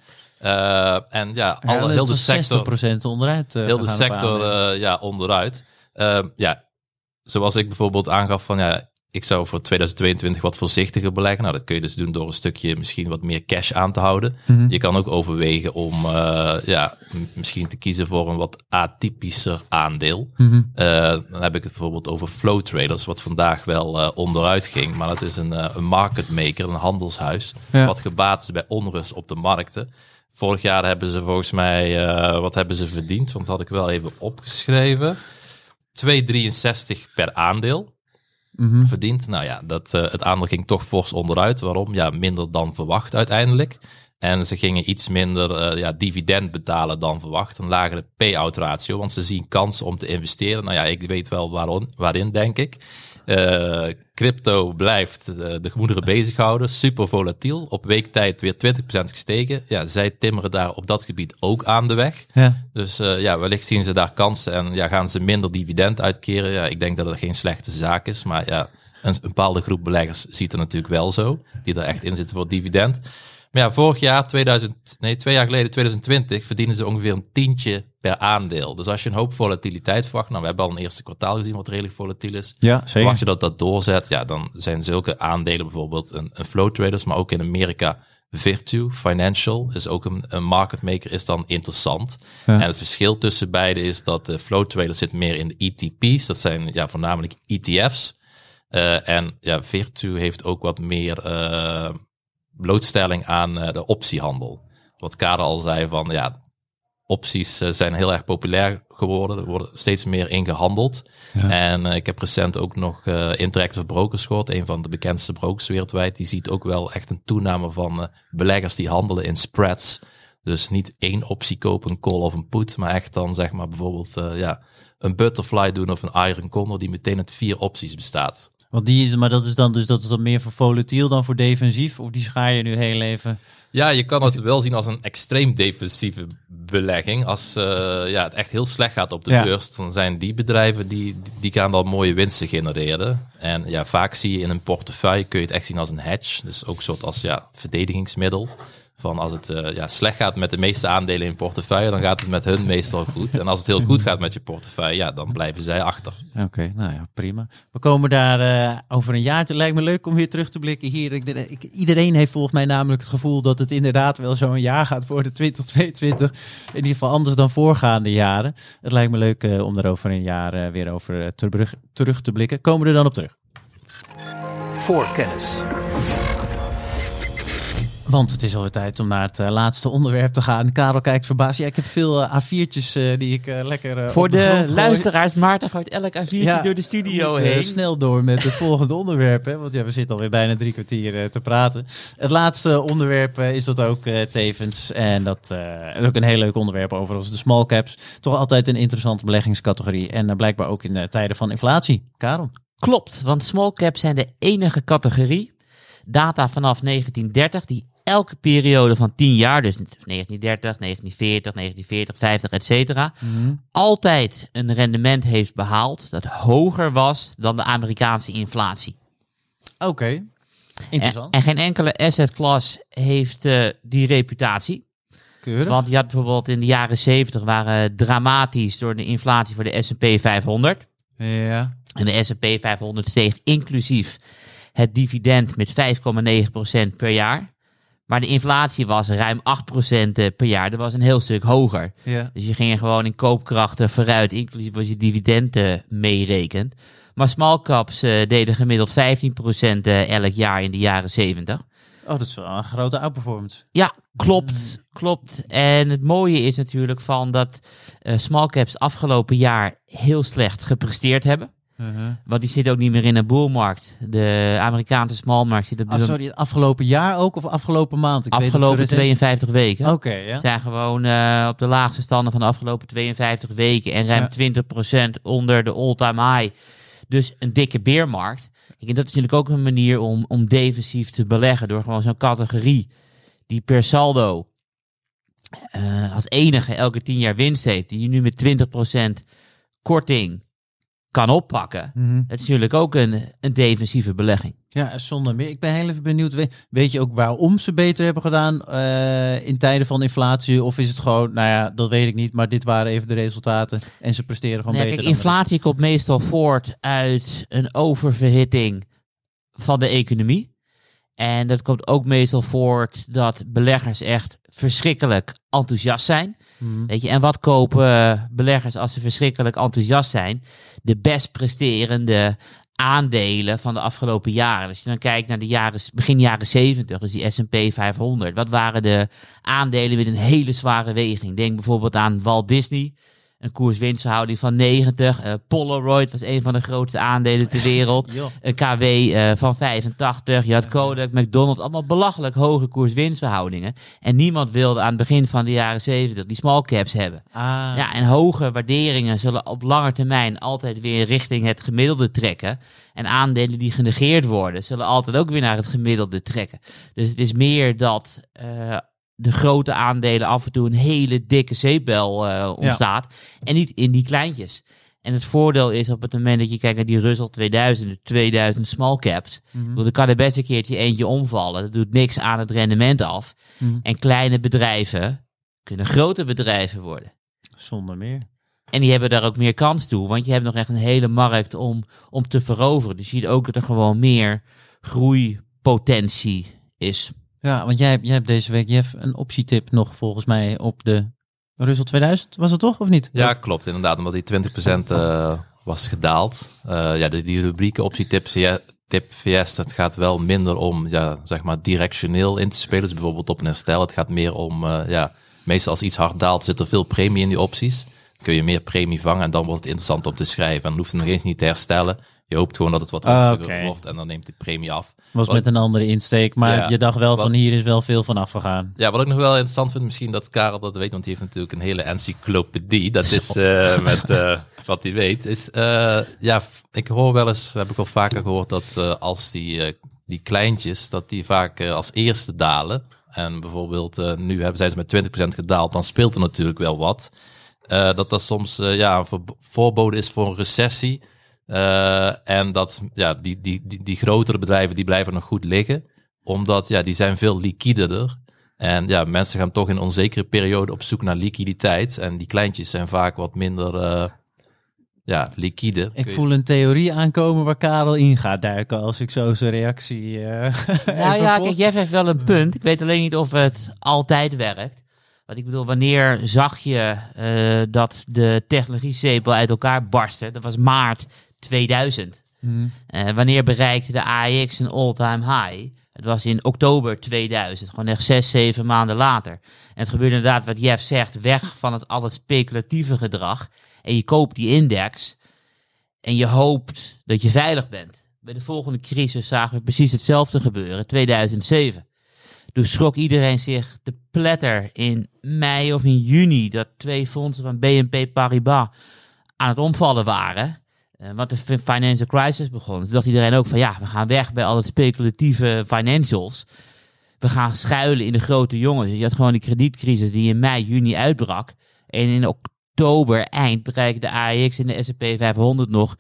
Eh, en ja, alle, heel de sector, 60% onderuit. eh, heel de sector eh, ja, onderuit. Ehm, ja, zoals ik bijvoorbeeld aangaf van ja, ik zou voor 2022 wat voorzichtiger beleggen. Nou, dat kun je dus doen door een stukje misschien wat meer cash aan te houden. Mhm. Je kan ook overwegen om ja, misschien te kiezen voor een wat atypischer aandeel. Mhm. Dan heb ik het bijvoorbeeld over flow traders, wat vandaag wel onderuit ging. Maar dat is een, een market maker, een handelshuis, Ja. wat gebaat is bij onrust op de markten. Vorig jaar hebben ze volgens mij, eh, wat hebben ze verdiend? Want dat had ik wel even opgeschreven. 2,63 per aandeel Mhm. verdiend. Nou ja, dat, eh, het aandeel ging toch fors onderuit. Waarom? Ja, minder dan verwacht uiteindelijk. En ze gingen iets minder eh, ja, dividend betalen dan verwacht. Een lagere payout ratio, want ze zien kansen om te investeren. Nou ja, ik weet wel waarom, waarin, denk ik. Eh, crypto blijft eh, de gemoederen [laughs] bezighouden. Super volatiel. Op weektijd weer 20% gestegen. Ja, zij timmeren daar op dat gebied ook aan de weg. Ja. Dus eh, ja, wellicht zien ze daar kansen en ja, gaan ze minder dividend uitkeren. Ja, ik denk dat het geen slechte zaak is, maar ja, een, een bepaalde groep beleggers ziet er natuurlijk wel zo, die er echt in zitten voor dividend. Maar ja, vorig jaar, 2000, nee, twee jaar geleden, 2020, verdienen ze ongeveer een tientje per aandeel. Dus als je een hoop volatiliteit verwacht, nou, we hebben al een eerste kwartaal gezien wat redelijk volatiel is. Ja, zeker. Verwacht je dat dat doorzet, ja, dan zijn zulke aandelen bijvoorbeeld een, een flow traders, maar ook in Amerika Virtu Financial is ook een, een market maker, is dan interessant. Ja. En het verschil tussen beide is dat de flow trader zit meer in de ETP's, dat zijn ja, voornamelijk ETF's. Eh, en ja, Virtu heeft ook wat meer eh, blootstelling aan eh, de optiehandel. Wat Karel al zei van ja, opties eh, zijn heel erg populair geworden. Er worden steeds meer ingehandeld. Ja. En eh, ik heb recent ook nog eh, Interactive Brokers gehoord, een van de bekendste brokers wereldwijd. Die ziet ook wel echt een toename van beleggers die handelen in spreads. Dus niet één optie kopen, een call of een put, maar echt dan zeg maar bijvoorbeeld ja, een butterfly doen of een iron condor die meteen uit vier opties bestaat. Want die is, maar dat is dan dus dat is dan meer voor volatiel dan voor defensief? Of die schaar je nu heel even? Ja, je kan het wel zien als een extreem defensieve belegging. Als eh, ja, het echt heel slecht gaat op de Ja. beurs, dan zijn die bedrijven die, die gaan dan mooie winsten genereren. En ja, vaak zie je in een portefeuille, kun je het echt zien als een hedge. Dus ook een soort als ja, verdedigingsmiddel. Van als het eh, ja, slecht gaat met de meeste aandelen in je portefeuille, dan gaat het met hun meestal goed. En als het heel goed gaat met je portefeuille, ja, dan blijven zij achter. Oké, nou ja, prima. We komen daar eh, over een jaartje. Lijkt me leuk om weer terug te blikken hier. Ik, ik- iedereen heeft volgens mij namelijk het gevoel dat het inderdaad wel zo'n jaar gaat worden, 2022. In ieder geval anders dan voorgaande jaren. Het lijkt me leuk eh, om er over een jaar eh, weer over terug, terug te blikken. Komen we er dan op terug? Voorkennis. Want het is alweer tijd om naar het eh, laatste onderwerp te gaan. Karel kijkt verbaasd. Ja, ik heb veel eh, A4'tjes eh, die ik lekker Voor de, luisteraars, Maarten gooit elk A4'tje Ja, door de studio eh, heen. snel door met het volgende [laughs] onderwerp. Hè? Want ja, we zitten alweer bijna drie kwartier te praten. Het laatste onderwerp is dat ook tevens. En dat is ook een heel leuk onderwerp overigens. De small caps. Toch altijd een interessante beleggingscategorie. En blijkbaar ook in tijden van inflatie. Karel. Klopt, want small caps zijn de enige categorie, data vanaf 1930, die elke periode van 10 jaar, dus 1930, 1940, 1940, 50, et cetera, altijd een rendement heeft behaald dat hoger was dan de Amerikaanse inflatie. Oké, En, interessant. en geen enkele asset class heeft eh, die reputatie. Keurig. Want je had bijvoorbeeld in de jaren 70 waren dramatisch door de inflatie voor de S&P 500. Ja. En de S&P 500 steeg inclusief het dividend met 5,9% per jaar. Maar de inflatie was ruim 8% per jaar. Dat was een heel stuk hoger. ja. Dus je ging gewoon in koopkrachten vooruit, inclusief als je dividenden meerekent. Maar small caps eh, deden gemiddeld 15% eh, elk jaar in de jaren 70. Oh, dat is wel een grote outperformance. Ja, klopt, klopt. En het mooie is natuurlijk van dat eh small caps afgelopen jaar heel slecht gepresteerd hebben. Want die zitten ook niet meer in een boelmarkt. De Amerikaanse smallmarkt zit op de sorry, het afgelopen jaar ook of afgelopen maand? Ik afgelopen recent- 52 weken. Oké, ja. zijn gewoon eh, op de laagste standen van de afgelopen 52 weken en ruim Ja. 20% onder de all-time high. Dus een dikke beermarkt. Kijk, en dat is natuurlijk ook een manier om, om defensief te beleggen door gewoon zo'n categorie die per saldo eh, als enige elke 10 jaar winst heeft, die je nu met 20% korting kan oppakken. Mhm. Dat is natuurlijk ook een, een defensieve belegging. Ja, zonder meer. Ik ben heel even benieuwd. We- Weet je ook waarom ze beter hebben gedaan eh, in tijden van inflatie? Of is het gewoon, nou ja, dat weet ik niet, maar dit waren even de resultaten en ze presteren gewoon Nee, beter. kijk, inflatie komt meestal voort uit een oververhitting van de economie. En dat komt ook meestal voort dat beleggers echt verschrikkelijk enthousiast zijn. Mhm. Weet je, en wat kopen beleggers als ze verschrikkelijk enthousiast zijn? De best presterende aandelen van de afgelopen jaren. Als je dan kijkt naar de jaren, begin jaren 70, dus die S&P 500. Wat waren de aandelen met een hele zware weging? Denk bijvoorbeeld aan Walt Disney. Een koers-winstverhouding van 90. Eh, Polaroid was een van de grootste aandelen ter wereld. [laughs] Een KW eh, van 85. Je had Kodak, McDonald's. Allemaal belachelijk hoge koers-winstverhoudingen. En niemand wilde aan het begin van de jaren 70 die small caps hebben. Ah, Ja, en hoge waarderingen zullen op lange termijn altijd weer richting het gemiddelde trekken. En aandelen die genegeerd worden, zullen altijd ook weer naar het gemiddelde trekken. Dus het is meer dat eh, de grote aandelen af en toe een hele dikke zeepbel eh, ontstaat. En niet in die kleintjes. En het voordeel is op het moment dat je kijkt naar die Russell 2000, de 2000 small caps. Ik bedoel, Er kan er best een keertje eentje omvallen. Dat doet niks aan het rendement af. Mhm. En kleine bedrijven kunnen grote bedrijven worden. Zonder meer. En die hebben daar ook meer kans toe, want je hebt nog echt een hele markt om, om te veroveren. Dus je ziet ook dat er gewoon meer groeipotentie is. Ja, want jij, hebt- jij hebt deze week Jeff, een optietip nog volgens mij op de Russell 2000. Was het toch, of niet? Ja, klopt. Inderdaad, omdat die 20% eh, was gedaald. Eh, ja, die, die rubrieken optietip CS, tip VS, dat gaat wel minder om, ja, zeg maar, directioneel in te spelen. Dus bijvoorbeeld op een herstel. Het gaat meer om, eh, ja, meestal als iets hard daalt, zit er veel premie in die opties. Kun je meer premie vangen en dan wordt het interessant om te schrijven. En dan hoeft het nog eens niet te herstellen. Je hoopt gewoon dat het wat Ah, rustiger oké. wordt en dan neemt die premie af. Was Wat- met een andere insteek, maar Ja. je dacht wel Wat- van hier is wel veel van afgegaan. Ja, wat ik nog wel interessant vind, misschien dat Karel dat weet, want die heeft natuurlijk een hele encyclopedie. Dat is eh, [laughs] met eh, wat hij weet. Is, eh, ja, ik hoor wel eens, heb ik al vaker gehoord, dat als die, die kleintjes, dat die vaak als eerste dalen. En bijvoorbeeld, nu hebben zij ze met 20% gedaald, dan speelt er natuurlijk wel wat. Dat dat soms ja, een voor- voorbode is voor een recessie. Eh, en dat ja, die, die, die, die grotere bedrijven die blijven nog goed liggen. Omdat ja, die zijn veel liquiderder. En ja, mensen gaan toch in een onzekere periode op zoek naar liquiditeit. En die kleintjes zijn vaak wat minder eh, ja, liquide. Ik voel een theorie aankomen waar Karel in gaat duiken als ik zo zijn reactie. eh [laughs] Nou ja, kijk, Jeff heeft wel een punt. Ik weet alleen niet of het altijd werkt. Want ik bedoel, wanneer zag je eh, dat de technologie-zeepel uit elkaar barstte? Dat was maart 2000. Mhm. Eh, wanneer bereikte de AEX een all-time high? Het was in oktober 2000, gewoon echt zes, zeven maanden later. En het gebeurde inderdaad wat Jeff zegt, weg van het al het speculatieve gedrag. En je koopt die index en je hoopt dat je veilig bent. Bij de volgende crisis zagen we precies hetzelfde gebeuren, 2007. Toen schrok iedereen zich de pletter in mei of in juni dat twee fondsen van BNP Paribas aan het omvallen waren. Eh, want de fi- financial crisis begon. Toen dacht iedereen ook van ja, we gaan weg bij al het speculatieve financials. We gaan schuilen in de grote jongens. Je had gewoon die kredietcrisis die in mei, juni uitbrak. En in oktober eind bereikte de AEX en de S&P 500 nog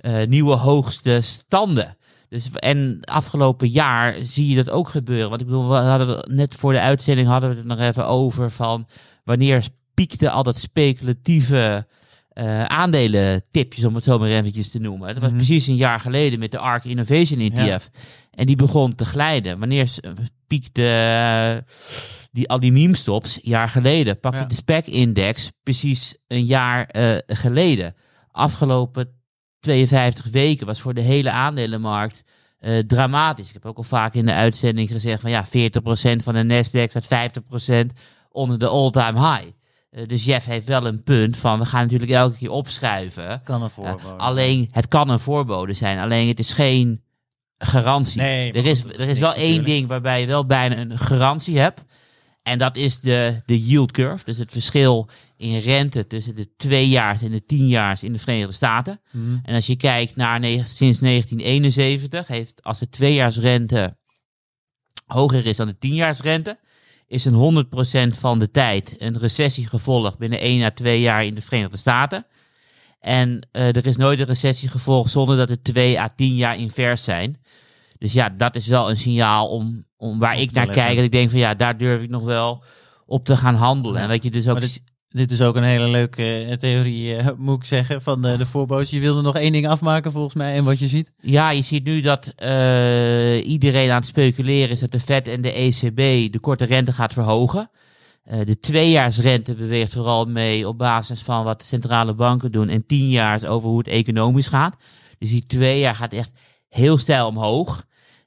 eh, nieuwe hoogste standen. Dus, en afgelopen jaar zie je dat ook gebeuren. Want ik bedoel, we hadden net voor de uitzending hadden we het nog even over van wanneer piekte al dat speculatieve uh, aandelentipjes, om het zo maar eventjes te noemen. Dat was Mhm. precies een jaar geleden met de ARK Innovation ETF. En die begon te glijden. Wanneer piekte eh, die, al die meme-stops? Een jaar geleden. Pak Ja. de SPEC-index precies een jaar eh, geleden. Afgelopen 52 weken was voor de hele aandelenmarkt eh, dramatisch. Ik heb ook al vaak in de uitzending gezegd van ja, 40% van de Nasdaq staat 50% onder de all-time high. Eh, dus Jeff heeft wel een punt van we gaan natuurlijk elke keer opschuiven. Kan een Ja, voorbode. alleen, het kan een voorbode zijn, alleen het is geen garantie. Nee, er is, er is wel één natuurlijk. ding waarbij je wel bijna een garantie hebt. En dat is de, de yield curve. Dus het verschil in rente tussen de tweejaars en de tienjaars in de Verenigde Staten. Mhm. En als je kijkt naar sinds 1971, heeft als de tweejaarsrente hoger is dan de tienjaarsrente, is een 100% van de tijd een recessie gevolgd binnen 1 à 2 jaar in de Verenigde Staten. En eh, er is nooit een recessie gevolgd zonder dat het 2 à 10 jaar invers zijn. Dus ja, dat is wel een signaal om, om waar ik naar letten. kijk. En ik denk van ja, daar durf ik nog wel op te gaan handelen. Ja, En wat je dus ook maar dit- Dit is ook een hele leuke eh, theorie, eh, [laughs] moet ik zeggen, van de, de voorbodes. Je wilde nog één ding afmaken volgens mij en wat je ziet. Ja, je ziet nu dat eh, iedereen aan het speculeren is dat de Fed en de ECB de korte rente gaat verhogen. Eh, de tweejaarsrente beweegt vooral mee op basis van wat de centrale banken doen. En tienjaars over hoe het economisch gaat. Dus die twee jaar gaat echt heel stijl omhoog.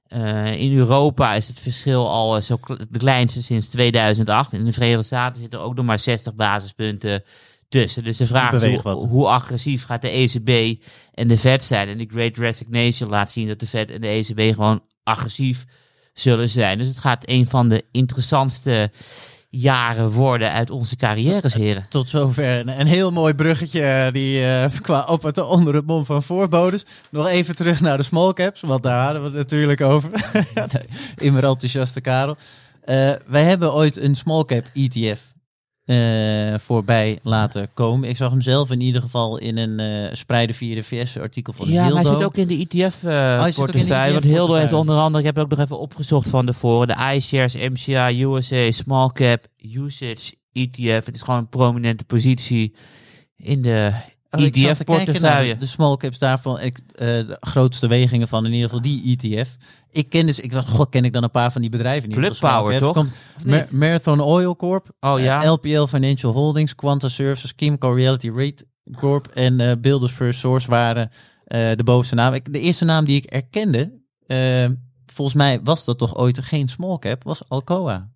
Eh, in Europa is het verschil al eh, zo de kleinste sinds 2008. In de Verenigde Staten zitten er ook nog maar 60 basispunten tussen. Dus de vraag is hoe, hoe agressief gaat de ECB en de Fed zijn. En de Great Resignation laat zien dat de Fed en de ECB gewoon agressief zullen zijn. Dus het gaat een van de interessantste jaren worden uit onze carrières, heren. Tot zover een, een heel mooi bruggetje eh, die eh, [laughs] qua op het onder het mom van voorbodes. Nog even terug naar de small caps, want daar hadden we het natuurlijk over. [laughs] Immer enthousiaste Karel. Eh, wij hebben ooit een small cap ETF eh, voorbij laten komen. Ik zag hem zelf in ieder geval in een eh spreiden via de VS artikel van Ja, hij Hildo. zit ook in de Oh, zit ook in de ETF-portefeuille. want ETF Hildo heeft portefeuille. onder andere, ik heb ook nog even opgezocht van tevoren, de iShares MCA USA Small Cap Usage ETF. Het is gewoon een prominente positie in de Oh, naar ETF-portefeuille. de, de small caps daarvan, ik, eh, de grootste wegingen van in ieder geval die ETF. Ik ken dus, ik dacht, god, ken ik dan een paar van die bedrijven? niet? Plug Power, toch? Komt? Marathon Oil Corp, Oh ja. eh, LPL Financial Holdings, Quanta Services, Kimco Reality Rate Corp en eh Builders First Source waren eh, de bovenste naam. Ik, de eerste naam die ik erkende, eh, volgens mij was dat toch ooit geen small cap, was Alcoa.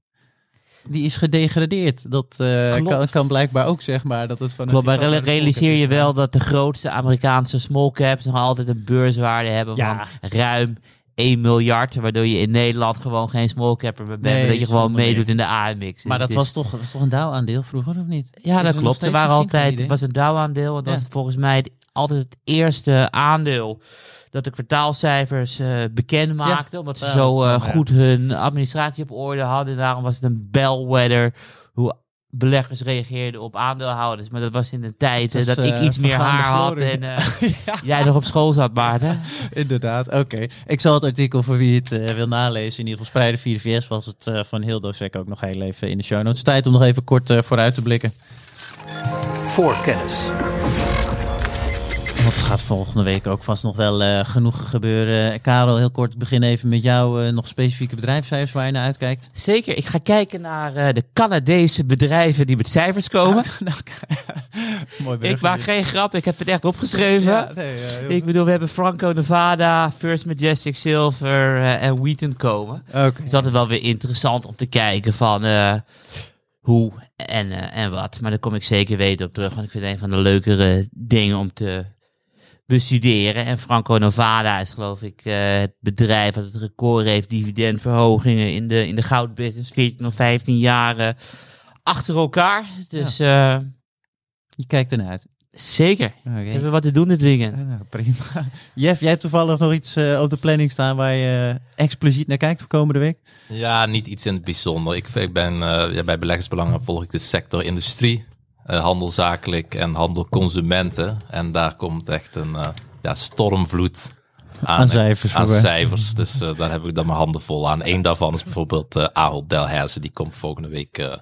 Die is gedegradeerd. Dat eh, Klopt. kan, kan blijkbaar ook zeg maar dat het van Klopt, maar realiseer is je wel dat de grootste Amerikaanse small caps nog altijd een beurswaarde hebben Ja. van ruim 1 miljard. Waardoor je in Nederland gewoon geen small capper bent. Nee, dat je gewoon meedoet in de AMX. Maar Dus dat is- was toch, dat was toch een DAO-aandeel vroeger, of niet? Ja, dat klopt. Er waren altijd, het was een DAO-aandeel. Want dat was volgens mij altijd het eerste aandeel dat de kwartaalcijfers eh, bekend maakte. Omdat ze zo eh, goed hun administratie op orde hadden. Daarom was het een bellwether hoe beleggers reageerden op aandeelhouders. Maar dat was in de tijd dat ik eh, iets meer haar had glorie. en eh, [laughs] jij nog op school zat, Maarten. [laughs] Inderdaad, oké. Ik zal het artikel voor wie het eh, wil nalezen, in ieder geval spreiden via de VS, was het eh, van Hildo Sek ook nog heel even in de show notes. Tijd om nog even kort vooruit te blikken. Voorkennis. Want er gaat volgende week ook vast nog wel eh, genoeg gebeuren. Karel, heel kort, begin even met jou. eh, nog specifieke bedrijfscijfers waar je naar uitkijkt? Zeker, ik ga kijken naar eh, de Canadese bedrijven die met cijfers komen. [laughs] Nou, [laughs] Mooi ik maak geen grap, ik heb het echt opgeschreven. Ja, nee, heel Ik bedoel, we hebben Franco Nevada, First Majestic Silver en Wheaton komen. goed. Oké. Het is wel weer interessant om te kijken van hoe en, en wat. Maar daar kom ik zeker weten op terug, want ik vind het een van de leukere dingen om te bestuderen. En Franco Nevada is geloof ik eh, het bedrijf dat het record heeft dividendverhogingen in de, in de goudbusiness. 14 of 15 jaren achter elkaar. Dus eh, Je kijkt ernaar uit. zeker. Oké. We hebben wat te doen dit weekend. Ja, nou, prima. [laughs] Jeff, jij hebt toevallig nog iets eh, op de planning staan waar je expliciet naar kijkt voor komende week? Ja, niet iets in het bijzonder. Ik, ik ben eh, ja, bij beleggersbelangen volg ik de sector industrie, handel zakelijk en handel consumenten. En daar komt echt een eh, ja, stormvloed Aan cijfers Aan voor- cijfers. Dus eh, daar heb ik dan mijn handen vol aan. Eén daarvan is bijvoorbeeld eh Ahold Delhaize. Die komt volgende week eh,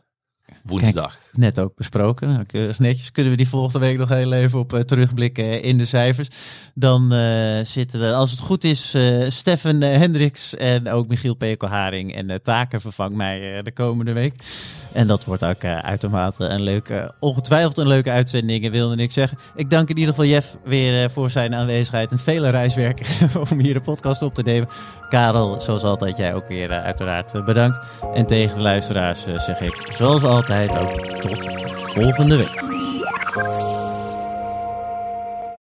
woensdag. Net ook besproken. Keurig netjes. Kunnen we die volgende week nog heel even op eh, terugblikken in de cijfers. Dan eh, zitten er, als het goed is, eh Stefan eh, Hendricks en ook Michiel Pekelharing en eh, Taken vervangt mij eh, de komende week. En dat wordt ook eh, uitermate een leuke, ongetwijfeld een leuke uitzending, wilde ik zeggen. Ik dank in ieder geval Jeff weer eh, voor zijn aanwezigheid en vele reiswerk [laughs] om hier de podcast op te nemen. Karel, zoals altijd, jij ook weer eh, uiteraard eh, bedankt. En tegen de luisteraars eh, zeg ik, zoals altijd, ook 所，佛分的位。